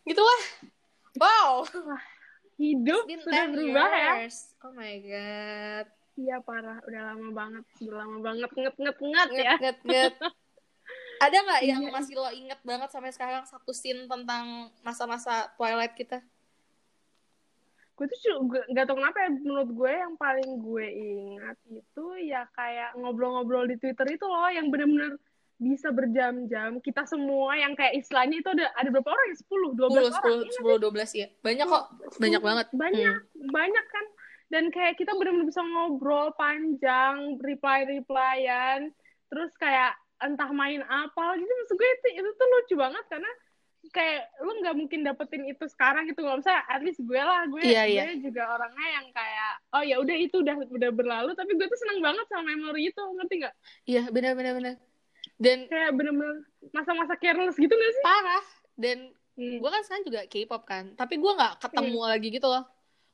Gitulah. Wow. hidup It's sudah 10 berubah ya. Oh my god. iya parah udah lama banget udah lama banget nget nget nget ya Nget, nget. Ada nggak yang Iya. masih lo inget banget sampai sekarang satu scene tentang masa-masa Twilight kita? gue tuh nggak tau kenapa ya menurut gue yang paling gue ingat itu ya kayak ngobrol-ngobrol di Twitter itu loh yang bener-bener bisa berjam-jam kita semua yang kayak istilahnya itu ada ada berapa orang ya sepuluh dua 10, belas orang 10, 10, 12 ya. Banyak kok. Banyak banget. banyak Hmm. banyak kan dan kayak kita bener-bener bisa ngobrol panjang reply replyan terus kayak entah main apa gitu maksud gue itu, itu tuh lucu banget karena kayak lu nggak mungkin dapetin itu sekarang gitu nggak usah at least gue lah gue Iya, iya. gue juga orangnya yang kayak oh ya udah itu udah udah berlalu tapi gue tuh seneng banget sama memori itu ngerti nggak Iya, benar benar benar. Dan kayak bener-bener masa-masa careless gitu gak sih? Parah. Dan Hmm. gue kan sekarang juga K-pop kan. Tapi gue nggak ketemu lagi gitu loh.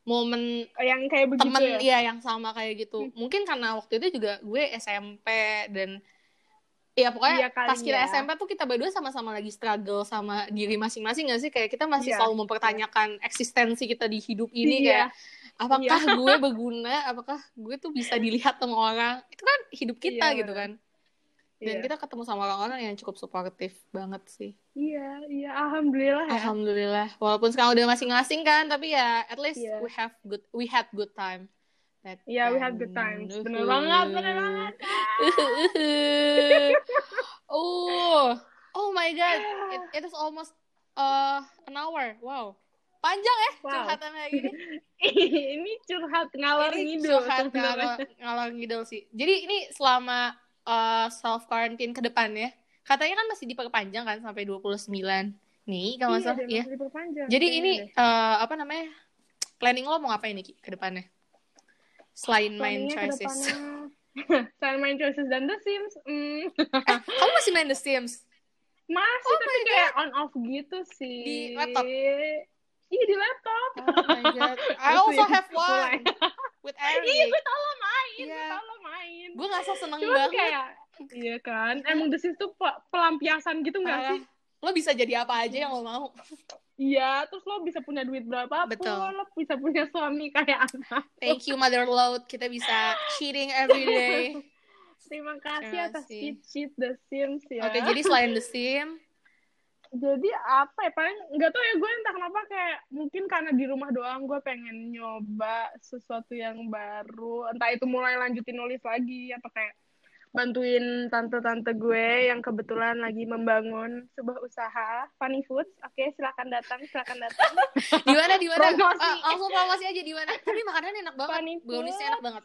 Momen yang kayak begitu temen ya? ya yang sama kayak gitu. Mungkin karena waktu itu juga gue SMP dan ya pokoknya Iya kali pas kita ya. SMP tuh kita berdua sama-sama lagi struggle sama diri masing-masing gak sih? Kayak kita masih Iya. selalu mempertanyakan eksistensi kita di hidup ini Iya. kayak apakah Iya. gue berguna? Apakah gue tuh bisa dilihat sama orang? Itu kan hidup kita Iya, gitu kan dan Iya. kita ketemu sama orang-orang yang cukup suportif banget sih Iya, iya, alhamdulillah ya. alhamdulillah walaupun sekarang udah masing-masing kan tapi ya at least Iya. we have good we had good time That Iya, we had time. good times. Uhuh. Bener banget, bener banget. oh oh my god it, it is almost uh, an hour wow panjang ya Wow. curhatan kayak gini ini curhat ngalor ini ngidul curhat ngalor, ngalor ngidul sih jadi ini selama uh, self quarantine ke depan ya. Katanya kan masih diperpanjang kan sampai 29 nih kalau Iya, salah deh, ya jadi Kayaknya ini deh. uh, apa namanya planning lo mau ngapain nih Ki, ke depannya? Selain main choices. Selain main choices dan The Sims, hmm, kamu masih main The Sims? Masih Oh tapi kayak on off gitu sih. Di laptop? Iya di laptop. Oh my god. I also have one with Iya, Eric. gue tau lo main, gue Iya. tau lo main. Gue ngerasa seneng Cuman banget. kayak, iya kan, emang The Sims tuh pe- pelampiasan gitu nggak sih? Lo bisa jadi apa aja yang lo mau. Iya, terus lo bisa punya duit berapa Betul. lo bisa punya suami kayak anak. Thank you Mother Load. Kita bisa cheating every day. Terima kasih Terima atas kasih. cheat-cheat The Sims ya. Oke, jadi selain The Sim, jadi apa ya paling nggak tahu ya gue entah kenapa kayak mungkin karena di rumah doang gue pengen nyoba sesuatu yang baru entah itu mulai lanjutin nulis lagi atau kayak bantuin tante-tante gue yang kebetulan lagi membangun sebuah usaha funny foods oke silakan datang silakan datang di mana di mana? Promosi. Ah, langsung promosi aja di mana. Tapi makanannya enak banget. Funny food. enak banget.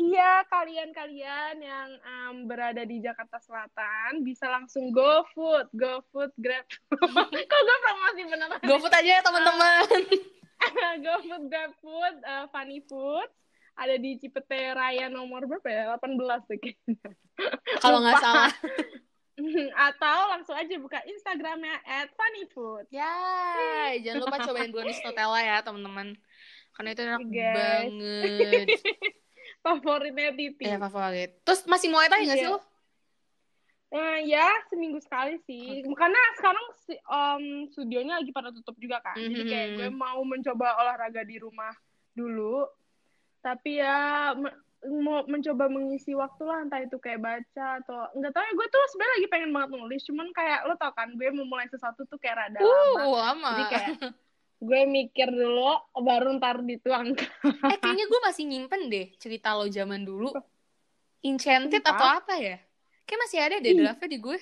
Iya, kalian-kalian yang em, berada di Jakarta Selatan bisa langsung go food, go food, grab. Kok gue promosi beneran? GoFood aja ya teman-teman. go food, grab food, eh, funny food. Ada di Cipete Raya nomor berapa ya? 18 tuh kayaknya. Kalau nggak salah. Atau langsung aja buka Instagramnya at funnyfood. Ya, jangan lupa cobain brownies Nutella ya teman-teman. Karena itu enak Guys. banget. Favoritnya Titi. Ya favorit. Terus masih Muay Thai nggak sih Iya. lo? Eh, ya seminggu sekali sih karena sekarang em, studionya lagi pada tutup juga kan jadi kayak Mhm. gue mau mencoba olahraga di rumah dulu tapi ya mau mencoba mengisi waktu lah entah itu kayak baca atau nggak tahu ya gue tuh sebenarnya lagi pengen banget nulis cuman kayak lo tau kan gue mau mulai sesuatu tuh kayak rada lama Uh, lama. jadi kayak gue mikir dulu baru ntar dituang Eh, kayaknya gue masih nyimpen deh cerita lo zaman dulu. Enchanted atau apa ya? Kayak masih ada deh draftnya di gue.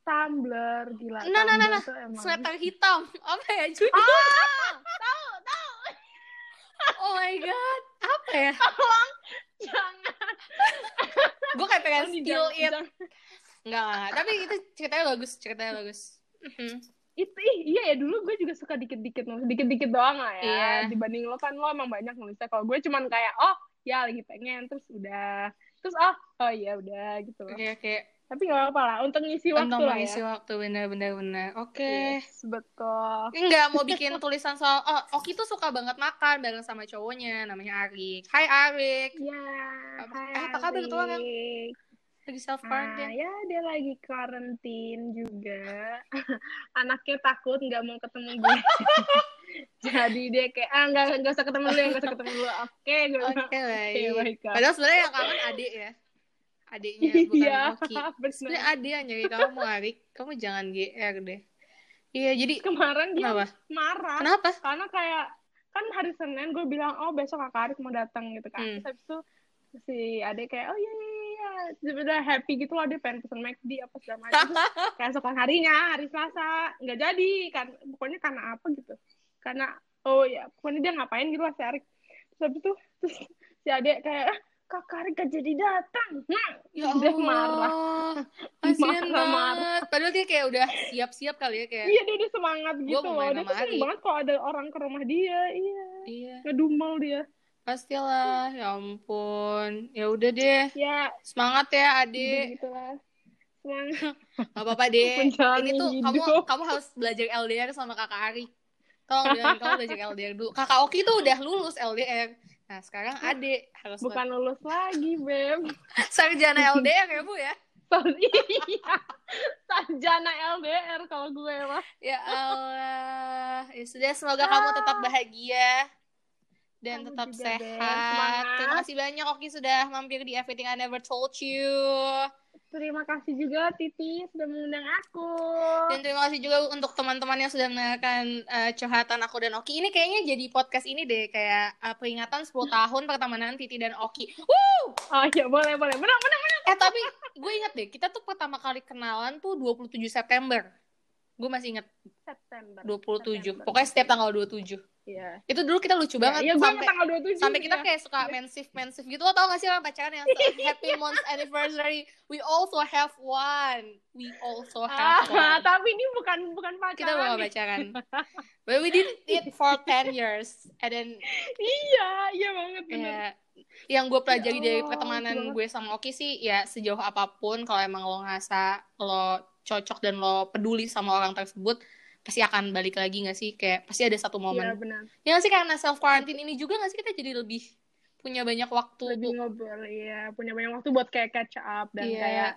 Tumblr gila Nah, nah, nah, nah. Sweater hitam. Apa ya judul? ah tahu tahu Oh my god. Apa ya? tolong jangan Gue kayak pengen steal it. Enggak. Tapi itu ceritanya bagus. Ceritanya bagus. Mhm. Itu ih, iya ya dulu gue juga suka dikit-dikit nulis dikit-dikit doang lah ya Iya. dibanding lo kan lo emang banyak nulisnya kalau gue cuman kayak oh ya lagi pengen terus udah terus oh oh iya udah gitu loh Oke, oke. tapi nggak apa-apa lah untuk ngisi waktu Untuk lah mengisi ya waktu bener-bener bener. Oke. Yes, betul Enggak mau bikin tulisan soal oh Oki tuh suka banget makan bareng sama cowoknya namanya Arik. Hai Arik. ya hai eh, apa kabar tuh orang? Lagi self Ah, quarantine. ya dia lagi karantin juga anaknya takut nggak mau ketemu gue jadi dia kayak ah nggak nggak usah ketemu dulu ya nggak usah ketemu dulu oke gue Oke, baik. baik, Kak." Padahal sebenarnya yang kangen adik ya. Adiknya bukan iya Oki. benar Sebenarnya adik yang nyari kamu, Arik. Kamu jangan GR deh. Iya, jadi kemarin dia kenapa? marah Kenapa? karena kayak kan hari Senin gue bilang oh besok kakak Arik mau datang gitu kan Hmm. terus habis itu si adek kayak oh iya iya iya sebenarnya happy gitu loh dia pengen pesen McD apa segala macam. Keesokan harinya hari Selasa nggak jadi. Kan pokoknya karena apa gitu. Karena oh ya pokoknya dia ngapain gitu lah si Arik. Terus habis itu terus si adek kayak "Ah, kakak Arik gak jadi datang. Nah Ya dia Allah. marah. Kasian Marah-marah. banget. Padahal dia kayak udah siap-siap kali ya kayak. iya dia udah semangat gitu loh. dia tuh seneng banget kalau ada orang ke rumah dia. Iya. Iya, ngedumel dia pastilah. Ya ampun. Ya udah deh. ya Semangat ya, Adik. semangat Gak apa-apa deh. Ini tuh kamu hidup. kamu harus belajar LDR sama Kakak Arik. Tolong jangan kamu belajar LDR dulu. Kakak Oki tuh udah lulus LDR. Nah, sekarang Adik harus bukan lulus lagi beb sarjana LDR ya, Bu ya. Iya sarjana LDR kalau gue mah Ya Allah. Ya sudah, semoga kamu tetap bahagia dan Kamu tetap juga, Ben. sehat. Semangat. Terima kasih banyak Oki sudah mampir di Everything I Never Told You. Terima kasih juga Titi sudah mengundang aku. Dan terima kasih juga untuk teman-teman yang sudah mendengarkan eh, curhatan aku dan Oki. Ini kayaknya jadi podcast ini deh kayak eh, peringatan 10 tahun pertemanan Titi dan Oki. Woo! Oh iya boleh boleh. Benar benar benar. Eh tapi gue inget deh, kita tuh pertama kali kenalan tuh 27 September. Gue masih inget September. 27. September. Pokoknya setiap tanggal 27. Iya. Itu dulu kita lucu banget Iya, sampai tanggal 27. sampai kita iya. kayak suka mensif mensif gitu lo tau gak sih orang pacaran yang happy month anniversary we also have one we also have Ah, one tapi ini bukan bukan pacaran. kita bukan pacaran but we did it for 10 years and then Iya, iya banget benar. ya yang gue pelajari Ya dari Allah, pertemanan lucu gue sama Oki sih ya sejauh apa pun kalau emang lo ngerasa lo cocok dan lo peduli sama orang tersebut pasti akan balik lagi gak sih kayak pasti ada satu Iya momen benar. ya sih karena self quarantine ini juga gak sih kita jadi lebih punya banyak waktu Lebih ngobrol ya, punya banyak waktu buat kayak catch up dan Iya. kayak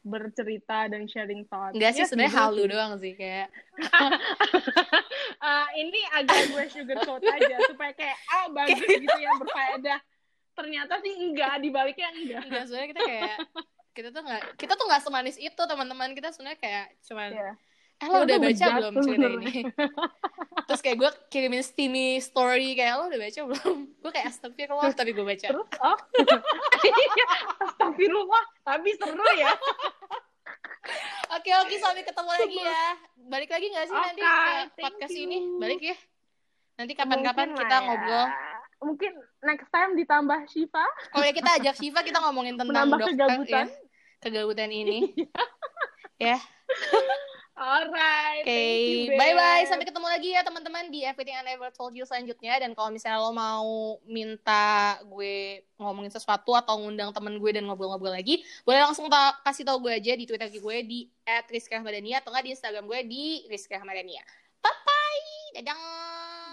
bercerita dan sharing thoughts. Enggak sih Iya sebenarnya halu sih. doang sih kayak Ah, ini agak gue sugarcoat aja supaya kayak ah bagus gitu ya berfaedah. Ternyata sih enggak, dibaliknya enggak. enggak sebenarnya kita kayak kita tuh nggak kita tuh nggak semanis itu teman-teman kita sebenarnya kayak cuman Iya. Eh lo udah baca belum cerita ini? Terus kayak gue kirimin steamy story kayak lo udah baca belum? Gue kayak astagfirullah tapi gue baca. Terus oh. Iya, Astagfirullah, tapi seru ya. oke oke sampai ketemu lagi ya. Balik lagi nggak sih nanti ke podcast you. ini? Balik ya. Nanti kapan-kapan kita ya. ngobrol. Mungkin next time ditambah Shiva. Oh ya kita ajak Shiva kita ngomongin tentang menambah dokter kegabutan. ya kegabutan ini. Ya Alright. Oke, you, bye bye. Sampai ketemu lagi ya teman-teman di Everything I Never Told You selanjutnya. Dan kalau misalnya lo mau minta gue ngomongin sesuatu atau ngundang temen gue dan ngobrol-ngobrol lagi, boleh langsung ta- kasih tau gue aja di Twitter gue di @rizkyahmadania atau nggak di Instagram gue di rizkyahmadania. Bye bye, dadah.